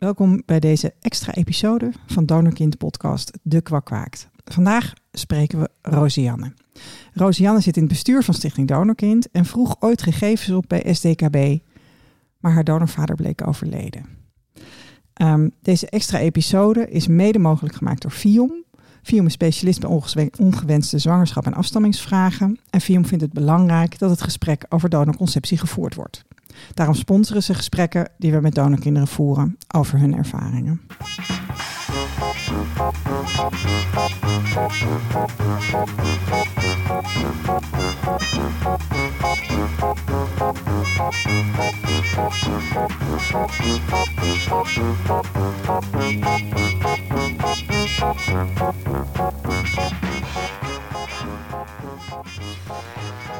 Welkom bij deze extra episode van Donorkind podcast De Kwakwaakt. Vandaag spreken we Rosianne. Rosianne zit in het bestuur van Stichting Donorkind en vroeg ooit gegevens op bij SDKB, maar haar donorvader bleek overleden. Ehm, deze extra episode is mede mogelijk gemaakt door FIOM. FIOM is specialist bij ongewenste zwangerschap en afstammingsvragen. En FIOM vindt het belangrijk dat het gesprek over donorconceptie gevoerd wordt. Daarom sponsoren ze gesprekken die we met donorkinderen voeren over hun ervaringen.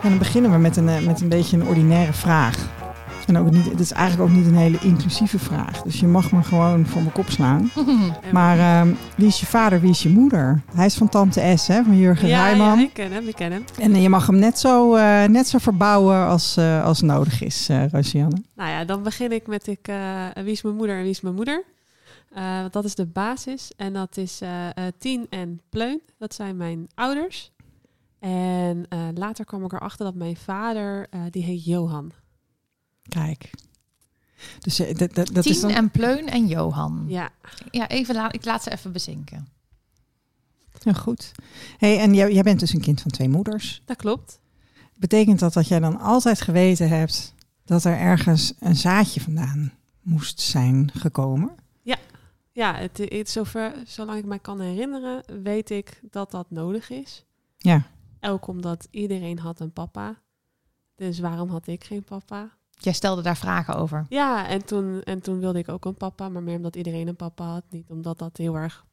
En dan beginnen we met een, eh, met een beetje een ordinaire vraag. En ook niet, het is eigenlijk ook niet een hele inclusieve vraag. Dus je mag me gewoon voor mijn kop slaan. maar uh, wie is je vader, wie is je moeder? Hij is van Tante S, hè, van Jurgen ja, Rijman. Ja, ik ken hem, ik ken hem. En uh, je mag hem net zo, uh, net zo verbouwen als, uh, als nodig is, Rosianne. Nou ja, dan begin ik met ik, wie is mijn moeder en wie is mijn moeder? want dat is de basis. En dat is Tien en Pleun. Dat zijn mijn ouders. En later kwam ik erachter dat mijn vader, die heet Johan. Kijk. Dus dat, dat, dat Tien is dan... en Pleun en Johan. Ja. Ja, even laat, ik laat ze even bezinken. Ja, goed. Hey, en jij, jij bent dus een kind van twee moeders. Dat klopt. Betekent dat dat jij dan altijd geweten hebt dat er ergens een zaadje vandaan moest zijn gekomen? Ja, ja het, het, zover, zolang ik mij kan herinneren, weet ik dat dat nodig is. Ja. Ook omdat iedereen had een papa. Dus waarom had ik geen papa? Jij stelde daar vragen over. Ja, en toen, en toen wilde ik ook een papa, maar meer omdat iedereen een papa had. Niet omdat dat heel erg.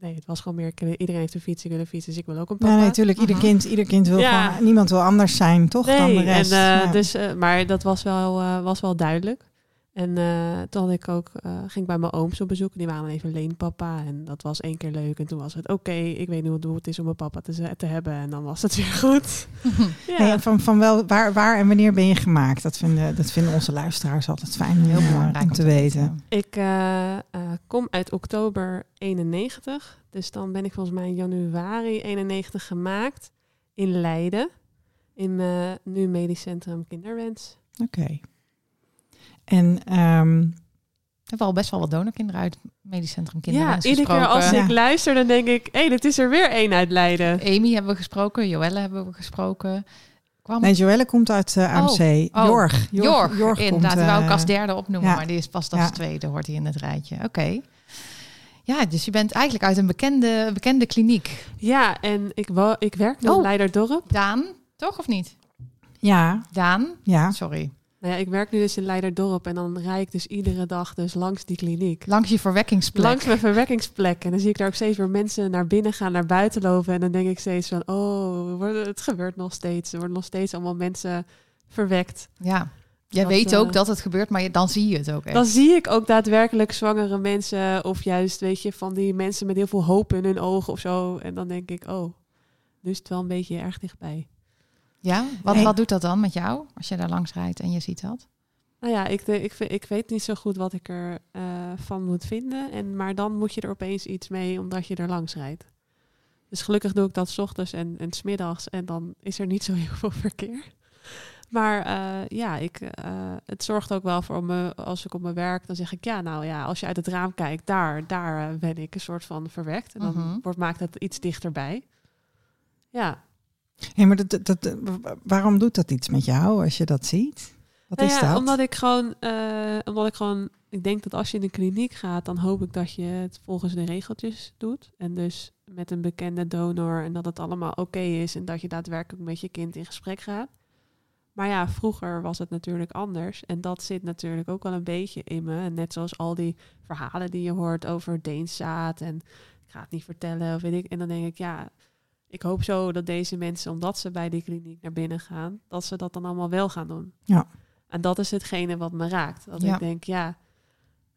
Nee, het was gewoon meer. Iedereen heeft een fiets, ik wil een fiets, dus ik wil ook een papa. Ja, natuurlijk. Ieder kind, ieder kind wil ja. gewoon. Niemand wil anders zijn, toch? Nee, dan de rest. En, uh, dus, uh, maar dat was wel, uh, was wel duidelijk. En uh, toen had ik ook, uh, ging ik bij mijn ooms op bezoek. Die waren even leenpapa. En dat was één keer leuk. En toen was het oké, okay, ik weet nu hoe het is om een papa te, te hebben. En dan was het weer goed. ja. Hey, van, van wel, waar, waar en wanneer ben je gemaakt? Dat vinden, dat vinden onze luisteraars altijd fijn. Heel uh, belangrijk om te weten. Ik uh, kom uit oktober 91. Dus dan ben ik volgens mij in januari 91 gemaakt. In Leiden. In nu Medisch Centrum Kinderwens. Oké. Okay. En um, er hebben al best wel wat donorkinderen uit Medisch Centrum Kinderwens Ja, iedere keer als ik luister, dan denk ik... hé, hey, dit is er weer één uit Leiden. Amy hebben we gesproken, Joelle hebben we gesproken. Kwam... Nee, Joelle komt uit uh, AMC. Oh, oh. Jorg. Jorg, Jorg, inderdaad. Komt, uh, wou ik als derde opnoemen, ja. maar die is pas als ja. tweede, hoort hij in het rijtje. Oké. Okay. Ja, dus je bent eigenlijk uit een bekende, bekende kliniek. Ja, en ik, wou, ik werk nu oh. in Leiderdorp. Daan, toch of niet? Ja. Daan? Ja. Sorry. Nou ja, ik werk nu dus in Leiderdorp en dan rijd ik dus iedere dag dus langs die kliniek. Langs je verwekkingsplek? Langs mijn verwekkingsplek. En dan zie ik daar ook steeds weer mensen naar binnen gaan, naar buiten lopen. En dan denk ik steeds van, oh, het gebeurt nog steeds. Er worden nog steeds allemaal mensen verwekt. Ja. Jij dat, weet ook uh, dat het gebeurt, maar je, dan zie je het ook echt. Dan zie ik ook daadwerkelijk zwangere mensen. Of juist, weet je, van die mensen met heel veel hoop in hun ogen of zo. En dan denk ik, oh, nu is het wel een beetje erg dichtbij. Ja, wat, wat doet dat dan met jou als je daar langs rijdt en je ziet dat? Nou ja, ik, ik, ik weet niet zo goed wat ik er uh, van moet vinden. En, maar dan moet je er opeens iets mee omdat je er langs rijdt. Dus gelukkig doe ik dat s ochtends en, en smiddags. En dan is er niet zo heel veel verkeer. Maar uh, ja, ik, uh, het zorgt ook wel voor me, als ik op mijn werk, dan zeg ik ja, nou ja, als je uit het raam kijkt, daar, daar ben ik een soort van verwekt. En dan -huh. wordt, maakt het iets dichterbij. Ja, Hey, maar dat, dat, waarom doet dat iets met jou als je dat ziet? Wat nou is ja, dat? Omdat ik gewoon, uh, omdat ik gewoon, ik denk dat als je in een kliniek gaat, dan hoop ik dat je het volgens de regeltjes doet. En dus met een bekende donor en dat het allemaal oké okay is en dat je daadwerkelijk met je kind in gesprek gaat. Maar ja, vroeger was het natuurlijk anders. En dat zit natuurlijk ook wel een beetje in me. En net zoals al die verhalen die je hoort over Deenszaad en ik ga het niet vertellen of weet ik. En dan denk ik, ja, ik hoop zo dat deze mensen, omdat ze bij die kliniek naar binnen gaan, dat ze dat dan allemaal wel gaan doen. Ja. En dat is hetgene wat me raakt. Dat ja. ik denk, ja,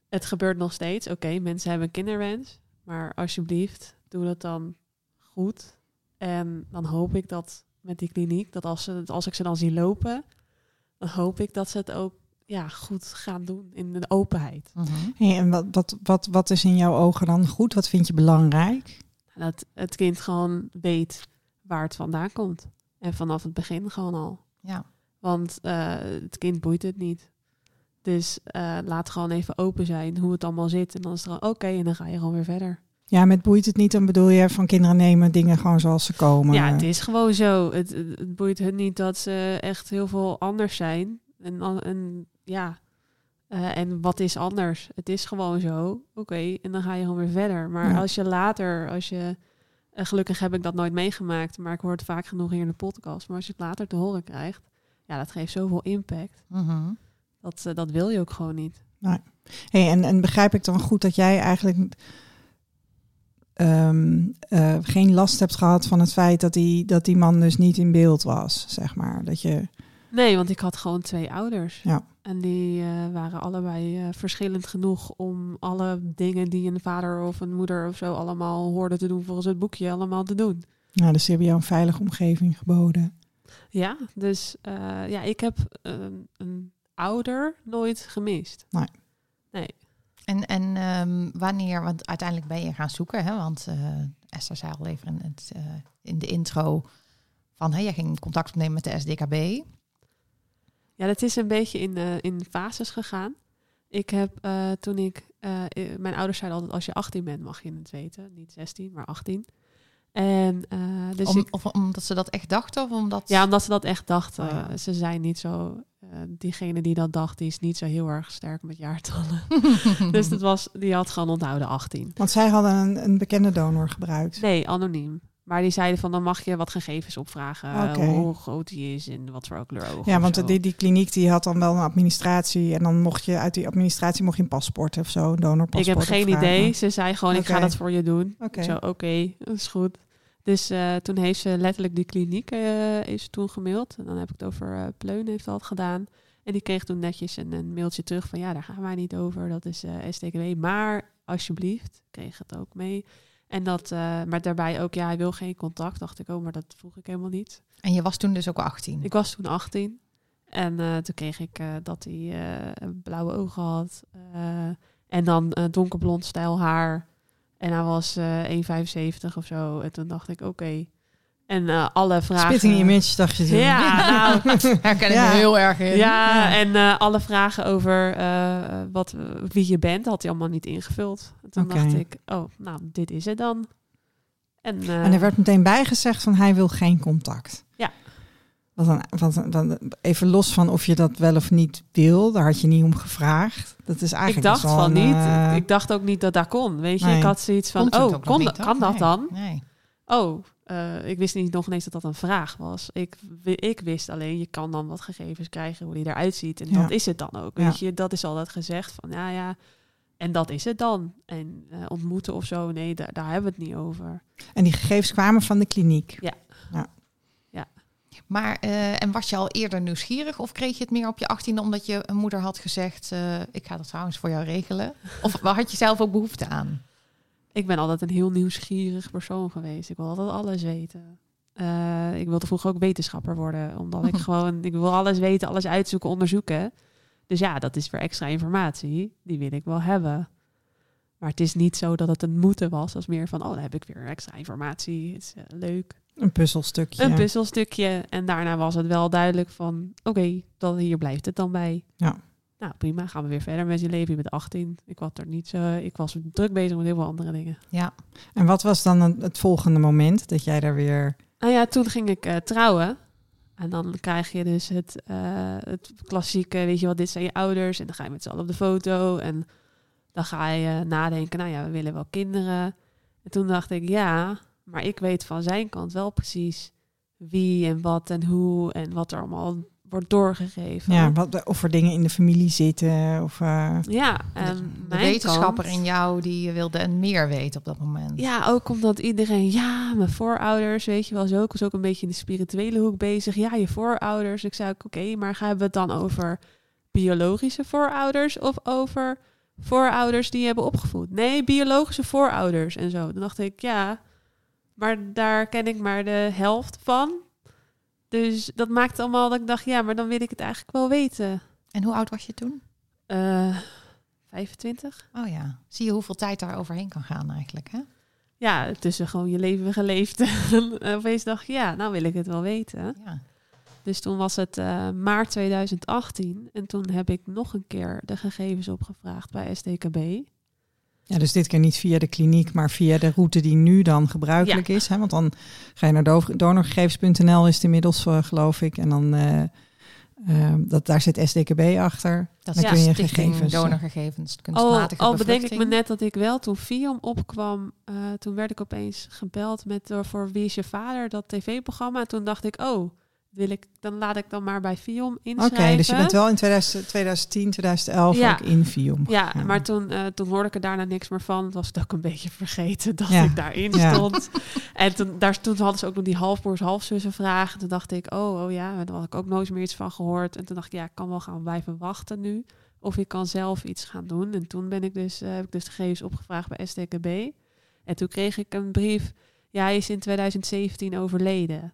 het gebeurt nog steeds. Oké, okay, mensen hebben kinderwens, maar alsjeblieft, doe dat dan goed. En dan hoop ik dat met die kliniek, dat als, ze, als ik ze dan zie lopen, dan hoop ik dat ze het ook ja, goed gaan doen in de openheid. Mm en wat, wat, wat, wat is in jouw ogen dan goed? Wat vind je belangrijk? Dat het kind gewoon weet waar het vandaan komt. En vanaf het begin gewoon al. Ja. Want uh, het kind boeit het niet. Dus uh, laat gewoon even open zijn hoe het allemaal zit. En dan is het oké en dan ga je gewoon weer verder. Ja, met boeit het niet, dan bedoel je van kinderen nemen dingen gewoon zoals ze komen. Ja, het is gewoon zo. Het, het boeit het niet dat ze echt heel veel anders zijn. En, en ja, uh, en wat is anders? Het is gewoon zo. Oké, en dan ga je gewoon weer verder. Maar als je later, als je uh, gelukkig heb ik dat nooit meegemaakt, maar ik hoor het vaak genoeg hier in de podcast. Maar als je het later te horen krijgt, ja, dat geeft zoveel impact. -hmm. dat, uh, dat wil je ook gewoon niet. Nee. Hey, en, en begrijp ik dan goed dat jij eigenlijk um, uh, geen last hebt gehad van het feit dat die, dat die man dus niet in beeld was, zeg maar. Dat je... Nee, want ik had gewoon twee ouders. Ja. En die uh, waren allebei uh, verschillend genoeg om alle dingen die een vader of een moeder of zo allemaal hoorden te doen volgens het boekje allemaal te doen. Nou, dus ze hebben jou een veilige omgeving geboden. Ja, dus uh, ja, ik heb een ouder nooit gemist. Nee. Nee. En, en um, wanneer, want uiteindelijk ben je gaan zoeken, hè? want Esther zei al even in, het, in de intro van, hey, jij ging contact opnemen met de SDKB. Ja, dat is een beetje in, uh, in fases gegaan. Ik heb uh, toen ik, uh, mijn ouders zeiden altijd, als je 18 bent mag je het weten. Niet 16, maar 18. En, dus Om, ik, of omdat ze dat echt dachten? Of omdat... ja, omdat ze dat echt dachten. Oh, ja. Ze zijn niet zo, diegene die dat dacht, die is niet zo heel erg sterk met jaartallen. dus dat was, die had gewoon onthouden 18. Want zij hadden een, een bekende donor gebruikt. Nee, anoniem. Maar die zeiden van dan mag je wat gegevens opvragen. Okay. Hoe groot die is en wat voor kleur ogen. Ja, want die, die kliniek die had dan wel een administratie. En dan mocht je uit die administratie mocht je een paspoort of zo, een donorpaspoort. Ik heb geen idee. Ze zei gewoon, ik ga dat voor je doen. Zo, oké, dat is goed. Dus uh, toen heeft ze letterlijk die kliniek uh, is toen gemaild. En dan heb ik het over uh, Pleun heeft dat gedaan. En die kreeg toen netjes een, een, mailtje terug van ja, daar gaan wij niet over. Dat is STKW. Maar alsjeblieft, kreeg het ook mee. En dat, uh, maar daarbij ook, ja, hij wil geen contact. Dacht ik, oh, maar dat vroeg ik helemaal niet. En je was toen dus ook 18? Ik was toen 18. En uh, toen kreeg ik uh, dat hij blauwe ogen had. en dan donkerblond stijl haar. En hij was 1,75 of zo. En toen dacht ik, oké. Okay. En alle vragen... Spitting image, dacht je toen. Ja, nou... Herken ik ja. me heel erg in. Ja, ja. en alle vragen over wat, wie je bent, had hij allemaal niet ingevuld. Toen okay. dacht ik, oh, nou, dit is het dan. En, uh, en er werd meteen bijgezegd van hij wil geen contact. Ja. Wat dan, wat dan, even los van of je dat wel of niet wil, daar had je niet om gevraagd. Dat is eigenlijk ik dacht dus van een, niet. Ik dacht ook niet dat dat kon. Weet je, nee. ik had zoiets van, oh, kon, niet, kan dat nee. dan? Nee. Oh, uh, ik wist niet nog ineens dat dat een vraag was. Ik, ik wist alleen, je kan dan wat gegevens krijgen hoe die eruit ziet. En Ja. dat is het dan ook. Weet je, dat is altijd gezegd van, ja, ja. En dat is het dan. En uh, ontmoeten of zo, nee, daar, daar hebben we het niet over. En die gegevens kwamen van de kliniek. Ja. ja. ja. Maar, uh, en was je al eerder nieuwsgierig of kreeg je het meer op je 18e omdat je een moeder had gezegd, uh, ik ga dat trouwens voor jou regelen? Of had je zelf ook behoefte aan? Ik ben altijd een heel nieuwsgierig persoon geweest. Ik wil altijd alles weten. Uh, ik wilde vroeger ook wetenschapper worden, omdat ik gewoon, ik wil alles weten, alles uitzoeken, onderzoeken. Dus ja, dat is weer extra informatie. Die wil ik wel hebben. Maar het is niet zo dat het een moeten was. als meer van, oh, dan heb ik weer extra informatie. Het is uh, leuk. Een puzzelstukje. Een puzzelstukje. En daarna was het wel duidelijk van, oké, okay, hier blijft het dan bij. Ja. Nou, prima. Gaan we weer verder met je leven. Je bent 18. Ik was er niet zo. Ik was druk bezig met heel veel andere dingen. Ja. En wat was dan het volgende moment dat jij daar weer... Nou ja, toen ging ik uh, trouwen. En dan krijg je dus het, uh, het klassieke, weet je wat, dit zijn je ouders. En dan ga je met z'n allen op de foto. En dan ga je nadenken, nou ja, we willen wel kinderen. En toen dacht ik, ja, maar ik weet van zijn kant wel precies wie en wat en hoe en wat er allemaal wordt doorgegeven. Ja, wat, of er dingen in de familie zitten. Of, uh... Ja, en de, de mijn wetenschapper kant, in jou die wilde en meer weten op dat moment. Ja, ook omdat iedereen, ja, mijn voorouders, weet je wel, zo. Ik was ook een beetje in de spirituele hoek bezig. Ja, je voorouders. Ik zei ook, oké, okay, maar gaan we het dan over biologische voorouders of over voorouders die je hebben opgevoed? Nee, biologische voorouders en zo. Dan dacht ik, ja, maar daar ken ik maar de helft van. Dus dat maakte allemaal dat ik dacht, ja, maar dan wil ik het eigenlijk wel weten. En hoe oud was je toen? Eh 25. Oh ja, zie je hoeveel tijd daar overheen kan gaan eigenlijk, hè? Ja, tussen gewoon je leven geleefd. en opeens dacht je, ja, nou wil ik het wel weten. Ja. Dus toen was het eh, maart 2018. En toen heb ik nog een keer de gegevens opgevraagd bij STKB. Ja, dus dit keer niet via de kliniek, maar via de route die nu dan gebruikelijk is. Hè? Want dan ga je naar do- donorgegevens.nl is het inmiddels, eh, geloof ik. En dan, eh, eh, dat, daar zit SDKB achter. Dat Dan is kun je gegevens, donorgegevens, Al, kunstmatige al bedenk ik me net dat ik wel toen Viom opkwam, eh, toen werd ik opeens gebeld met door voor Wie is je vader, dat tv-programma. En toen dacht ik, oh, wil ik, dan laat ik dan maar bij Viom Oké, inschrijven. dus je bent wel in 2000, 2010, 2011 Ja. ook in Vium. Ja, maar toen, eh, toen hoorde ik er daarna niks meer van. Het was het ook een beetje vergeten dat Ja. ik daarin stond. En toen, daar, toen hadden ze ook nog die halfbroers, halfzussen vraag. En toen dacht ik, oh, oh ja, daar had ik ook nooit meer iets van gehoord. En toen dacht ik, ja, ik kan wel gaan blijven wachten nu. Of ik kan zelf iets gaan doen. En toen ben ik dus, eh, heb ik dus de gegevens opgevraagd bij STKB. En toen kreeg ik een brief. Ja, hij is in 2017 overleden.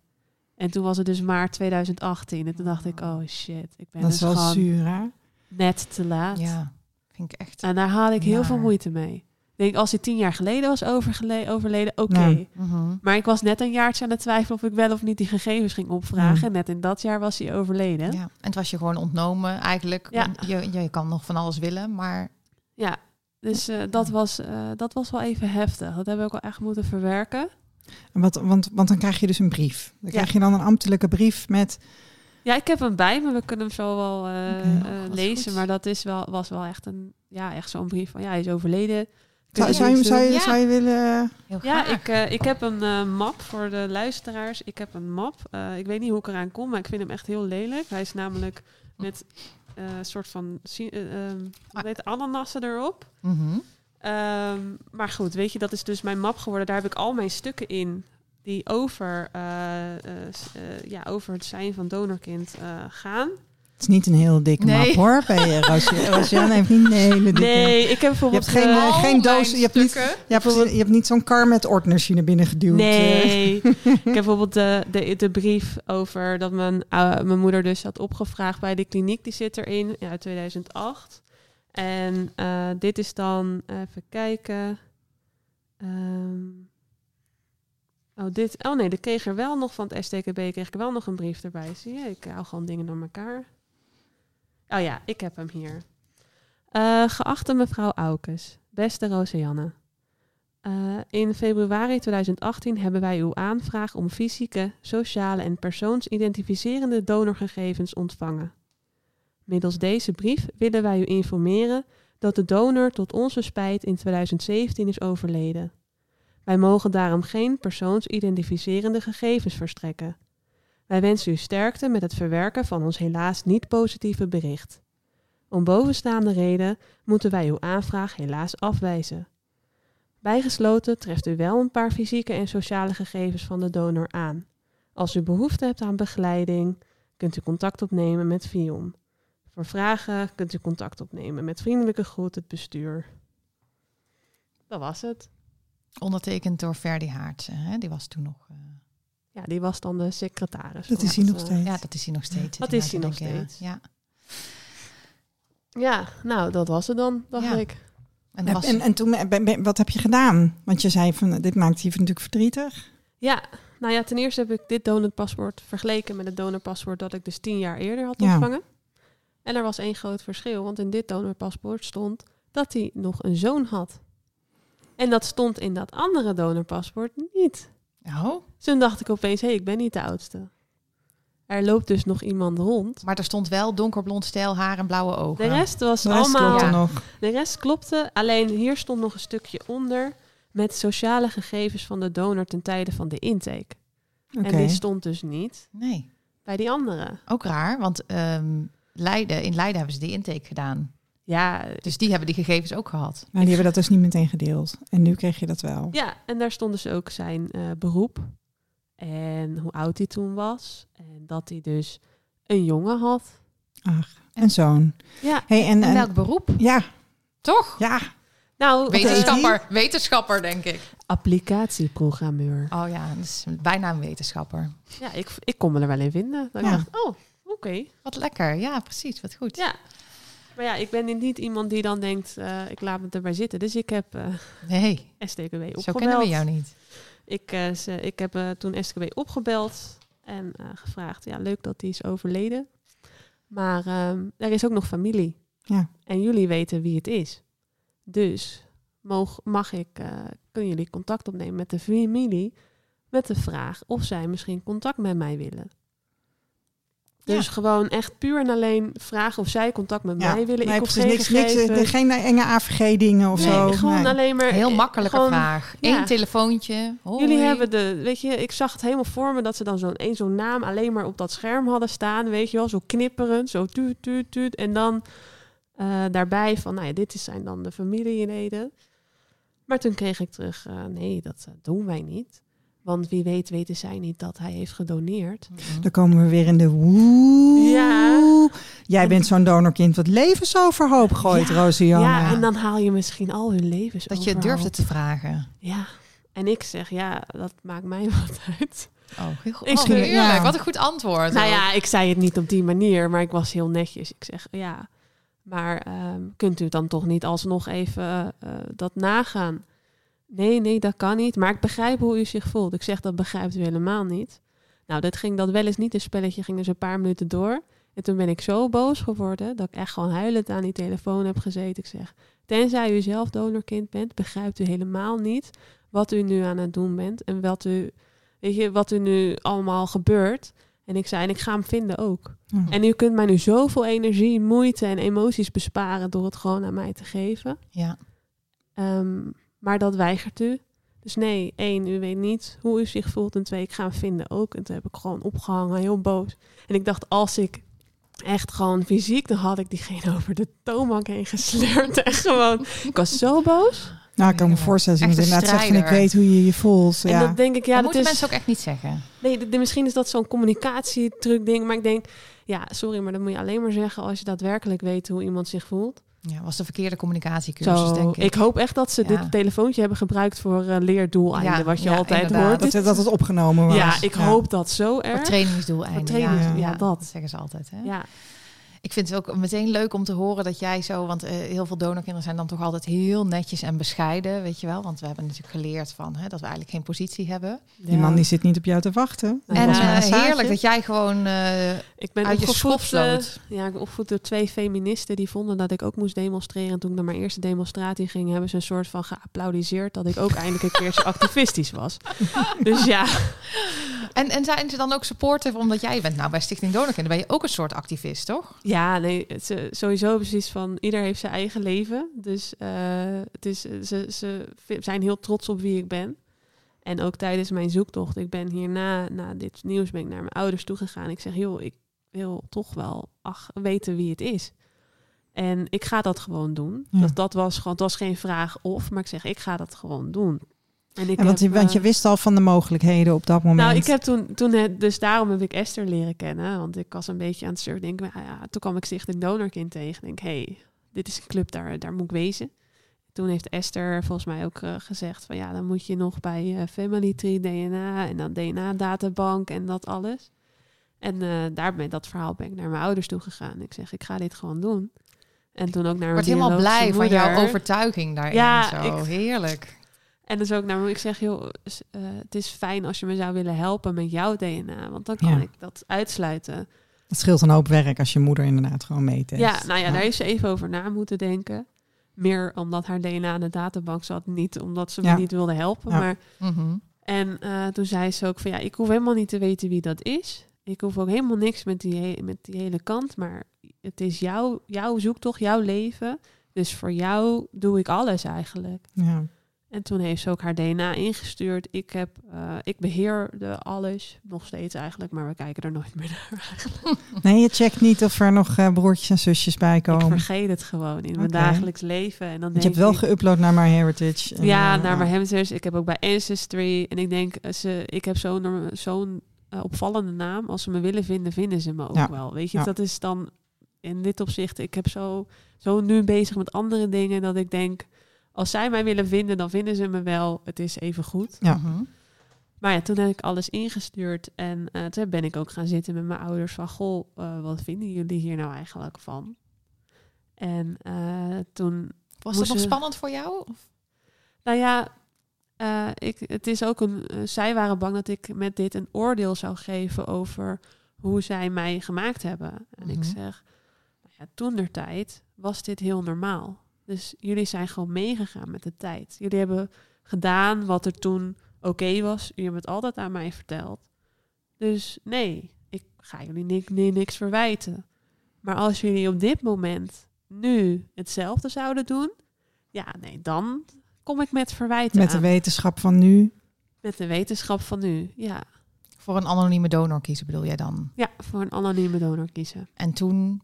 En toen was het dus maart 2018. En toen dacht ik, oh shit, ik ben dat is dus wel gewoon zuur, hè? net te laat. Ja, vind ik echt. En daar had ik heel veel moeite mee. Ik denk, als hij tien jaar geleden was overgele- overleden, oké. Ja. Mhm. Maar ik was net een jaartje aan het twijfelen of ik wel of niet die gegevens ging opvragen. Ja. En net in dat jaar was hij overleden. Ja. En het was je gewoon ontnomen eigenlijk. Ja. Je, je kan nog van alles willen, maar Ja, dus eh, dat, was, eh, dat was wel even heftig. Dat hebben we ook wel echt moeten verwerken. En Wat, want, want dan krijg je dus een brief. Dan Ja. krijg je dan een ambtelijke brief met... Ja, ik heb hem bij me. We kunnen hem zo wel eh, eh, Oh, lezen. goed. Maar dat is wel, was wel echt een, ja, echt zo'n brief van, ja, hij is overleden. Zou, zou, je, zou, je, Ja. zou je willen... Ja, ik, eh, ik heb een map voor de luisteraars. Ik heb een map. Eh, ik weet niet hoe ik eraan kom, maar ik vind hem echt heel lelijk. Hij is namelijk met eh, een soort van si- eh, ehm, het, ananassen erop. Mhm. Ehm, maar goed, weet je, dat is dus mijn map geworden. Daar heb ik al mijn stukken in die over, eh, eh, eh, ja, over het zijn van donorkind eh, gaan. Het is niet een heel dikke Nee. map hoor. Bij je. Roosje- Roosjan heeft niet een hele dikke... Nee, ik heb Je bijvoorbeeld... hebt geen, Al geen doos. Je hebt niet, ja, precies, je hebt niet zo'n kar met ordners hier naar binnen geduwd. Nee, ik heb bijvoorbeeld de, de, de brief over dat mijn, mijn moeder dus had opgevraagd bij de kliniek. Die zit erin ja, uit 2008. En eh, dit is dan, even kijken. Ehm, oh, dit, oh nee, ik kreeg er wel nog van het STKB, kreeg ik wel nog een brief erbij. Zie je, ik hou gewoon dingen door elkaar. Oh ja, ik heb hem hier. Eh, geachte mevrouw Aukes, beste Roseanne. Eh, in februari 2018 hebben wij uw aanvraag om fysieke, sociale en persoonsidentificerende donorgegevens ontvangen. Middels deze brief willen wij u informeren dat de donor tot onze spijt in 2017 is overleden. Wij mogen daarom geen persoonsidentificerende gegevens verstrekken. Wij wensen u sterkte met het verwerken van ons helaas niet positieve bericht. Om bovenstaande reden moeten wij uw aanvraag helaas afwijzen. Bijgesloten treft u wel een paar fysieke en sociale gegevens van de donor aan. Als u behoefte hebt aan begeleiding, kunt u contact opnemen met Vion. Voor vragen kunt u contact opnemen met vriendelijke groet het bestuur. Dat was het. Ondertekend door Ferdi Haartsen. Hè? Die was toen nog... eh, Ja, die was dan de secretaris. Dat is hij nog eh, steeds. ja, dat is hij nog steeds. Dat is hij nog eh, steeds. Ja. Ja, nou, dat was het dan, dacht Ja. ik. En, was, En, en toen, eh, wat heb je gedaan? Want je zei van, dit maakt je natuurlijk verdrietig. Ja, nou ja, ten eerste heb ik dit donorpaspoort vergeleken met het donorpaspoort dat ik dus tien jaar eerder had Ja. En er was één groot verschil, want in dit donorpaspoort stond dat hij nog een zoon had. En dat stond in dat andere donorpaspoort niet. oh, Dus toen dacht ik opeens, hé, hey, ik ben niet de oudste. Er loopt dus nog iemand rond. maar er stond wel donkerblond stijl, haar en blauwe ogen. De rest was De rest allemaal... Ja. nog. De rest klopte, alleen hier stond nog een stukje onder met sociale gegevens van de donor ten tijde van de intake. En die stond dus niet Nee, bij die andere. ook raar. Want ehm, Leiden, in Leiden hebben ze die intake gedaan. Ja, Dus die hebben die gegevens ook gehad. Maar die hebben dat dus niet meteen gedeeld. En nu kreeg je dat wel. ja, en daar stond dus ook zijn eh, beroep en hoe oud hij toen was. En dat hij dus een jongen had. Ach, en zoon. Ja, Hey, en, En en- welk beroep? ja, Toch? ja. nou, Wetenschapper. Wetenschapper, denk ik. applicatieprogrammeur. Oh ja, dat is bijna een wetenschapper. Ja, ik, ik kon me er wel in vinden. Dat Ja. ik dacht, oh, oké. Wat lekker. Ja, precies. Wat goed. Ja. Maar ja, ik ben niet iemand die dan denkt, eh, ik laat me erbij zitten. Dus ik heb eh Nee, STKW opgebeld. zo kennen we jou niet. Ik, eh, ze, ik heb toen STKW opgebeld en gevraagd, ja, leuk dat die is overleden. Maar ehm, er is ook nog familie. Ja. En jullie weten wie het is. Dus mag, mag ik, kunnen jullie contact opnemen met de familie met de vraag of zij misschien contact met mij willen. Dus Ja. gewoon echt puur en alleen vragen of zij contact met Ja. mij willen. Nee, ik hoef precies, geen niks, niks, eh, geen enge AVG-dingen of Nee, zo. gewoon Nee. alleen maar Heel eh, makkelijke gewoon- vraag. ja. Eén telefoontje. Hoi. Jullie hebben de, weet je, ik zag het helemaal voor me dat ze dan zo'n één zo'n naam alleen maar op dat scherm hadden staan, weet je wel, zo knipperend, zo tuut, tuut, tuut. En dan eh, daarbij van, nou ja, dit is- zijn dan de familieleden. Maar toen kreeg ik terug, eh, nee, dat eh, doen wij niet. Want wie weet weten zij niet dat hij heeft gedoneerd. Mhm. Dan komen we weer in de woe. Ja. Jij bent zo'n donorkind wat levens overhoop gooit, Ja. Ja, en dan haal je misschien al hun levens Dat je durfde te vragen. Ja, en ik zeg, ja, dat maakt mij wat uit. Oh, heel goed. Ik Oh, ja. Wat een goed antwoord. Nou ook. ja, ik zei het niet op die manier, maar ik was heel netjes. Ik zeg ja, maar ehm, kunt u dan toch niet alsnog even eh, dat nagaan? Nee, nee, dat kan niet. Maar ik begrijp hoe u zich voelt. Ik zeg dat begrijpt u helemaal niet. Nou, dat ging dat wel eens niet. Een spelletje ging dus een paar minuten door. En toen ben ik zo boos geworden dat ik echt gewoon huilend aan die telefoon heb gezeten. Ik zeg, tenzij u zelf donorkind bent, begrijpt u helemaal niet wat u nu aan het doen bent en wat u, weet je, wat u nu allemaal gebeurt. En ik zei, en ik ga hem vinden ook. En u kunt mij nu zoveel energie, moeite en emoties besparen door het gewoon aan mij te geven. Ja. Ehm, maar dat weigert u. Dus nee, één, u weet niet hoe u zich voelt. En twee, ik ga hem vinden ook. En toen heb ik gewoon opgehangen, heel boos. En ik dacht, als ik echt gewoon fysiek, dan had ik diegene over de toonbank heen gesleurd. En gewoon, ik was zo boos. Nou, ik kan me voorstellen, als iemand inderdaad zegt van ik weet hoe je je voelt. En Ja. dat denk ik, ja, dat dat moeten is... mensen ook echt niet zeggen. Nee, de- de- misschien is dat zo'n communicatietruc ding. Maar ik denk, ja, sorry, maar dat moet je alleen maar zeggen als je daadwerkelijk weet hoe iemand zich voelt. Ja, was de verkeerde communicatiecursus, Zo, denk ik. ik hoop echt dat ze Ja. dit telefoontje hebben gebruikt voor eh, leerdoeleinden, Ja, wat je ja, altijd inderdaad. hoort. dat, het- dat het opgenomen was. ja, ik hoop dat zo Voor erg. trainingsdoeleinden. Voor trainings- ja, ja, ja, dat. zeggen ze altijd. Hè? Ja, Ik vind het ook meteen leuk om te horen dat jij zo, want eh, heel veel donorkinderen zijn dan toch altijd heel netjes en bescheiden, weet je wel. Want we hebben natuurlijk geleerd van hè, dat we eigenlijk geen positie hebben. Die man die zit niet op jou te wachten. Dat Ja. en eh, heerlijk dat jij gewoon eh, ik ben uit je schop opgevoed, sloot. ja, ik ben opgevoed door twee feministen die vonden dat ik ook moest demonstreren. En toen ik naar mijn eerste demonstratie ging, hebben ze een soort van geapplaudiseerd dat ik ook eindelijk een keertje activistisch was. Dus ja, En, en zijn ze dan ook supportive omdat jij bent? Nou, bij Stichting Donorkind ben je ook een soort activist, toch? Ja, nee, het, ze, sowieso precies van ieder heeft zijn eigen leven. Dus eh, het is, ze, ze zijn heel trots op wie ik ben. En ook tijdens mijn zoektocht, ik ben hierna, na dit nieuws, ben ik naar mijn ouders toegegaan. Ik zeg, joh, ik wil toch wel ach, weten wie het is. En ik ga dat gewoon doen. Ja. Dat, dat was gewoon, het was geen vraag of, maar ik zeg, ik ga dat gewoon doen. En ik En want, je, heb, want eh, je wist al van de mogelijkheden op dat moment. nou, ik heb toen, toen het, dus daarom heb ik Esther leren kennen. Want ik was een beetje aan het surfen. Denk, ah ja, toen kwam ik Stichting Donorkind tegen. Denk, hey, dit is een club, daar, daar moet ik wezen. Toen heeft Esther volgens mij ook eh, gezegd van ja, dan moet je nog bij eh, Family Tree DNA en dan DNA-databank en dat alles. En eh daar met dat verhaal ben ik naar mijn ouders toe gegaan. Ik zeg, ik ga dit gewoon doen. En toen ook naar Ik mijn word helemaal blij van jouw overtuiging daarin. Ja, zo ik- heerlijk. En dus ook me, ik zeg, joh, eh, het is fijn als je me zou willen helpen met jouw DNA, want dan kan Ja. ik dat uitsluiten. Het scheelt een hoop werk als je moeder inderdaad gewoon meetest. Ja, nou ja, daar heeft ze even over na moeten denken. Meer omdat haar DNA in de databank zat, niet omdat ze me Ja. niet wilde helpen. Ja. Maar, Mhm. en eh, toen zei ze ook van ja, ik hoef helemaal niet te weten wie dat is. Ik hoef ook helemaal niks met die, met die hele kant. Maar het is jouw, jouw zoektocht, jouw leven. Dus voor jou doe ik alles eigenlijk. Ja. En toen heeft ze ook haar DNA ingestuurd. Ik, heb, eh, ik beheerde alles, nog steeds eigenlijk, maar we kijken er nooit meer naar. Nee, je checkt niet of er nog eh, broertjes en zusjes bij Ik komen. vergeet het gewoon in mijn dagelijks leven. En dan je hebt wel ik, geüpload naar MyHeritage. en, Ja, eh, naar mijn hamsters. Ik heb ook bij Ancestry. En ik denk, ze, ik heb zo'n zo'n opvallende naam. Als ze me willen vinden, vinden ze me ook Ja. wel. Weet je, Ja. dat is dan in dit opzicht. Ik heb zo, zo nu bezig met andere dingen dat ik denk, als zij mij willen vinden, dan vinden ze me wel. Het is even goed. Ja. Mhm. Maar ja, toen heb ik alles ingestuurd en eh, toen ben ik ook gaan zitten met mijn ouders van, goh, eh, wat vinden jullie hier nou eigenlijk van? En eh, toen, Was dat nog spannend voor jou? Of- nou ja, ik, het is ook een, zij waren bang dat ik met dit een oordeel zou geven over hoe zij mij gemaakt hebben. En ik Mhm. zeg, nou ja, toen der tijd was dit heel normaal. Dus jullie zijn gewoon meegegaan met de tijd. Jullie hebben gedaan wat er toen oké was. Jullie hebben het altijd aan mij verteld. Dus nee, ik ga jullie ni- ni- niks verwijten. Maar als jullie op dit moment nu hetzelfde zouden doen, ja, nee, dan kom ik met verwijten Met de aan. wetenschap van nu. met de wetenschap van nu. Ja. Voor een anonieme donor kiezen bedoel jij dan? ja, voor een anonieme donor kiezen. En toen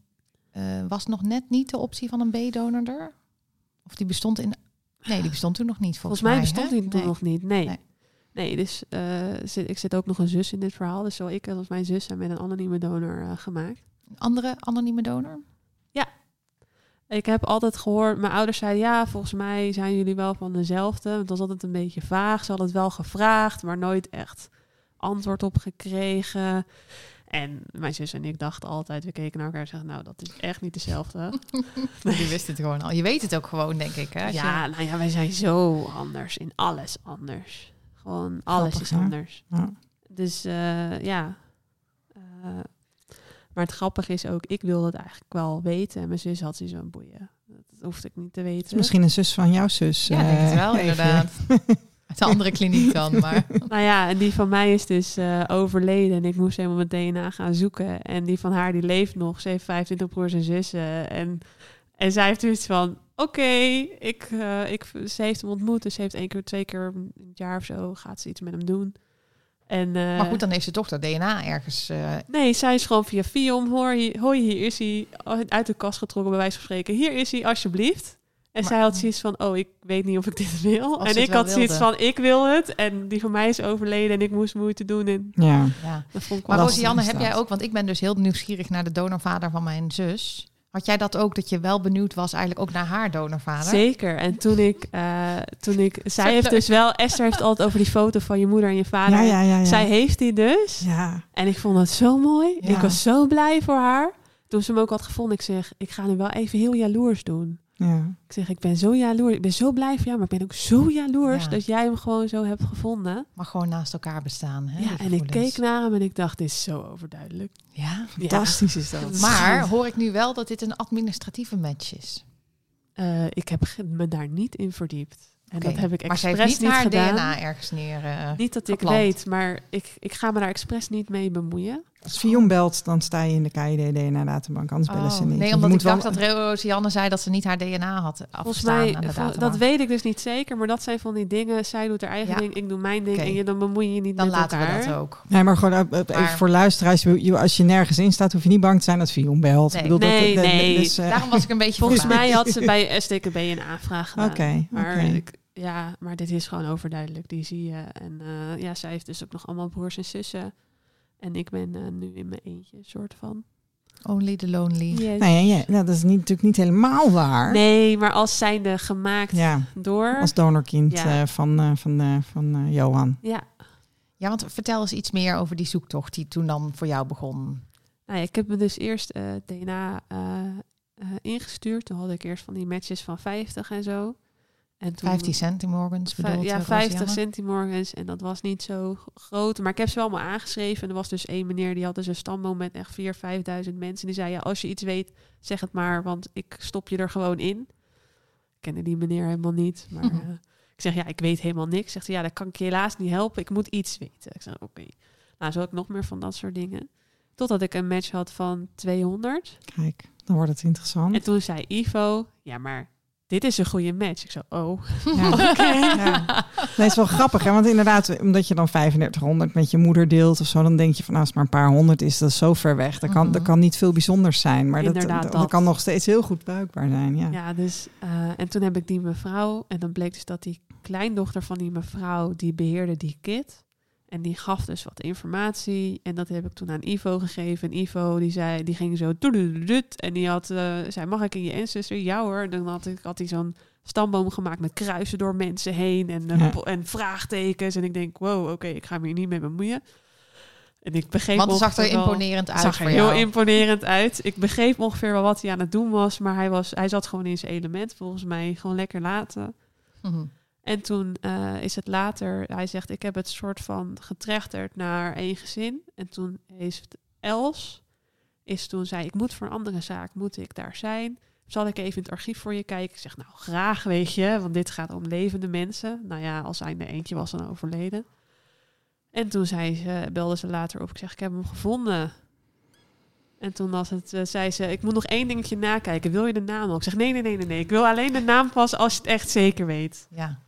eh, was nog net niet de optie van een B-donor er? Of die bestond in... Nee, die bestond toen nog niet volgens, Volgens, mij bestond hè? die toen Nee. nog niet. Nee. Nee. Nee, dus eh, zit, ik zit ook nog een zus in dit verhaal. Dus zowel ik als mijn zus zijn met een anonieme donor eh, gemaakt. Een andere anonieme donor? Ik heb altijd gehoord, mijn ouders zeiden ja, volgens mij zijn jullie wel van dezelfde. Het was altijd een beetje vaag. Ze hadden het wel gevraagd, maar nooit echt antwoord op gekregen. En mijn zus en ik dachten altijd, we keken naar elkaar en zeggen, nou, dat is echt niet dezelfde. Je wist het gewoon al. Je weet het ook gewoon, denk ik. Hè? Ja, nou ja, wij zijn zo anders. In alles anders. Gewoon alles Grappig, is anders. Ja. Dus eh, ja. Eh, maar het grappige is ook, ik wilde het eigenlijk wel weten. En mijn zus had van boeien. Dat hoefde ik niet te weten. Is misschien een zus van jouw zus. Ja, denk het eh, wel, inderdaad. De andere kliniek dan, maar... Nou ja, en die van mij is dus eh, overleden. En ik moest helemaal mijn DNA gaan zoeken. En die van haar, die leeft nog. Ze heeft 25 broers en zussen. En, en zij heeft dus van... Oké, ik, eh, ik, ze heeft hem ontmoet. Dus ze heeft één keer, twee keer het jaar of zo... gaat ze iets met hem doen. En, eh, Maar goed, dan heeft ze toch dat DNA ergens... eh, Nee, zij is gewoon via Fion. Hoor, hier, hoi, hier is hij. Uit de kast getrokken, bij wijze van spreken. Hier is hij, alsjeblieft. En Maar- zij had zoiets van, oh, ik weet niet of ik dit wil. En ik had zoiets wilde. van, ik wil het. En die van mij is overleden en ik moest moeite doen. En Ja. ja. dat vond ik Maar Rosianne, heb jij ook... Want ik ben dus heel nieuwsgierig naar de donorvader van mijn zus. Had jij dat ook, dat je wel benieuwd was eigenlijk ook naar haar donorvader? Zeker. En toen ik, eh, toen ik, zij heeft leuk. dus wel, Esther heeft altijd over die foto van je moeder en je vader. Ja, ja, ja, ja. Zij heeft die dus. ja. En ik vond dat zo mooi. Ja. Ik was zo blij voor haar. Toen ze hem ook had gevonden, ik zeg, ik ga nu wel even heel jaloers doen. Ja. Ik zeg, ik ben zo jaloers. Ik ben zo blij voor jou, maar ik ben ook zo jaloers Ja. dat jij hem gewoon zo hebt gevonden. Maar gewoon naast elkaar bestaan. Hè, ja, en ik keek naar hem en ik dacht, dit is zo overduidelijk. Ja. Fantastisch is dat. Maar hoor ik nu wel dat dit een administratieve match is? Eh, ik heb me daar niet in verdiept. En dat heb ik Maar expres heeft niet niet haar gedaan. DNA ergens neer. eh, Niet dat ik geplant. weet, maar ik, ik ga me daar expres niet mee bemoeien. Als Fion belt, dan sta je in de KID DNA-databank. Anders bellen ze Oh, niet. Nee, Want omdat ik dacht wel- dat Rosianne zei dat ze niet haar DNA had Volgens afgestaan mij, aan de vol- databank. dat weet ik dus niet zeker, maar dat zijn van die dingen. Zij doet haar eigen Ja. ding, ik doe mijn ding en je, dan bemoei je je niet Dan met laten elkaar. we dat ook. Nee, maar gewoon eh, eh, even Maar- voor luisteraars. Als je nergens in staat, hoef je niet bang te zijn dat Fion belt. Nee. Ik bedoel, Nee, dat, dat- nee. Dus, eh, Daarom was ik een beetje Volgens mij had ze bij STKB een aanvraag gedaan. Oké, maar ik, ja, maar dit is gewoon overduidelijk. Die zie je. En eh, ja, zij heeft dus ook nog allemaal broers en zussen. En ik ben eh, nu in mijn eentje, soort van. Only the lonely. Yes. Nee, ja, nou, dat is niet, natuurlijk niet helemaal waar. Nee, maar als zijnde gemaakt Ja, door. als donorkind Ja. eh, van, eh, van, eh, van eh, Johan. Ja, Ja, want vertel eens iets meer over die zoektocht die toen dan voor jou begon. nou ja, ik heb me dus eerst eh, DNA eh, eh, ingestuurd. Toen had ik eerst van die matches van 50 en zo. En toen, 15 centimorgans Vij- bedoeld. ja, eh, 50 Rosianne? centimorgens. En dat was niet zo groot. Maar ik heb ze wel allemaal aangeschreven. En er was dus één meneer die had dus een stamboom met echt 4.000, 5.000 mensen. Die zei, ja, als je iets weet, zeg het maar. Want ik stop je er gewoon in. Ik kende die meneer helemaal niet. Maar eh, ik zeg, ja, ik weet helemaal niks. Zegt hij, ja, dat kan ik je helaas niet helpen. Ik moet iets weten. Ik zeg, oké. Nou, zo had ik nog meer van dat soort dingen. Totdat ik een match had van 200. Kijk, dan wordt het interessant. En toen zei Ivo, ja, maar dit is een goede match. Ik zo, oh, Ja. oké. Ja. Nee, het is wel grappig, hè? want inderdaad, omdat je dan 3500 met je moeder deelt of zo, dan denk je van nou, als het maar een paar honderd is, dat is zo ver weg. Dat kan, Mhm. dat kan niet veel bijzonders zijn, maar dat, dat. kan nog steeds heel goed bruikbaar zijn. Ja. Ja, dus eh, en toen heb ik die mevrouw en dan bleek dus dat die kleindochter van die mevrouw die beheerde die kit en die gaf dus wat informatie en dat heb ik toen aan Ivo gegeven en Ivo die zei die ging zo en die had eh, zei mag ik in je ancestor ja hoor dan had ik had hij zo'n stamboom gemaakt met kruisen door mensen heen en, eh, Ja. en vraagtekens. En ik denk, wow, oké, ik ga me hier niet mee bemoeien. En ik begreep Want het zag er wel- imponerend uit zag er heel jou. imponerend uit. Ik begreep ongeveer wel wat hij aan het doen was, maar hij, was, hij zat gewoon in zijn element volgens mij. Gewoon lekker laten. Mhm. En toen eh, is het later, hij zegt, ik heb het soort van getrechterd naar één gezin. En toen heeft Els, is toen zei, ik moet voor een andere zaak, moet ik daar zijn? Zal ik even in het archief voor je kijken? Ik zeg, nou graag, weet je, want dit gaat om levende mensen. Nou ja, als hij er eentje was dan overleden. En toen zei ze, belde ze later op, ik zeg, ik heb hem gevonden. En toen was het, eh, zei ze, ik moet nog één dingetje nakijken. Wil je de naam al? Ik zeg, nee, nee, nee, nee, nee. Ik wil alleen de naam pas als je het echt zeker weet. Ja.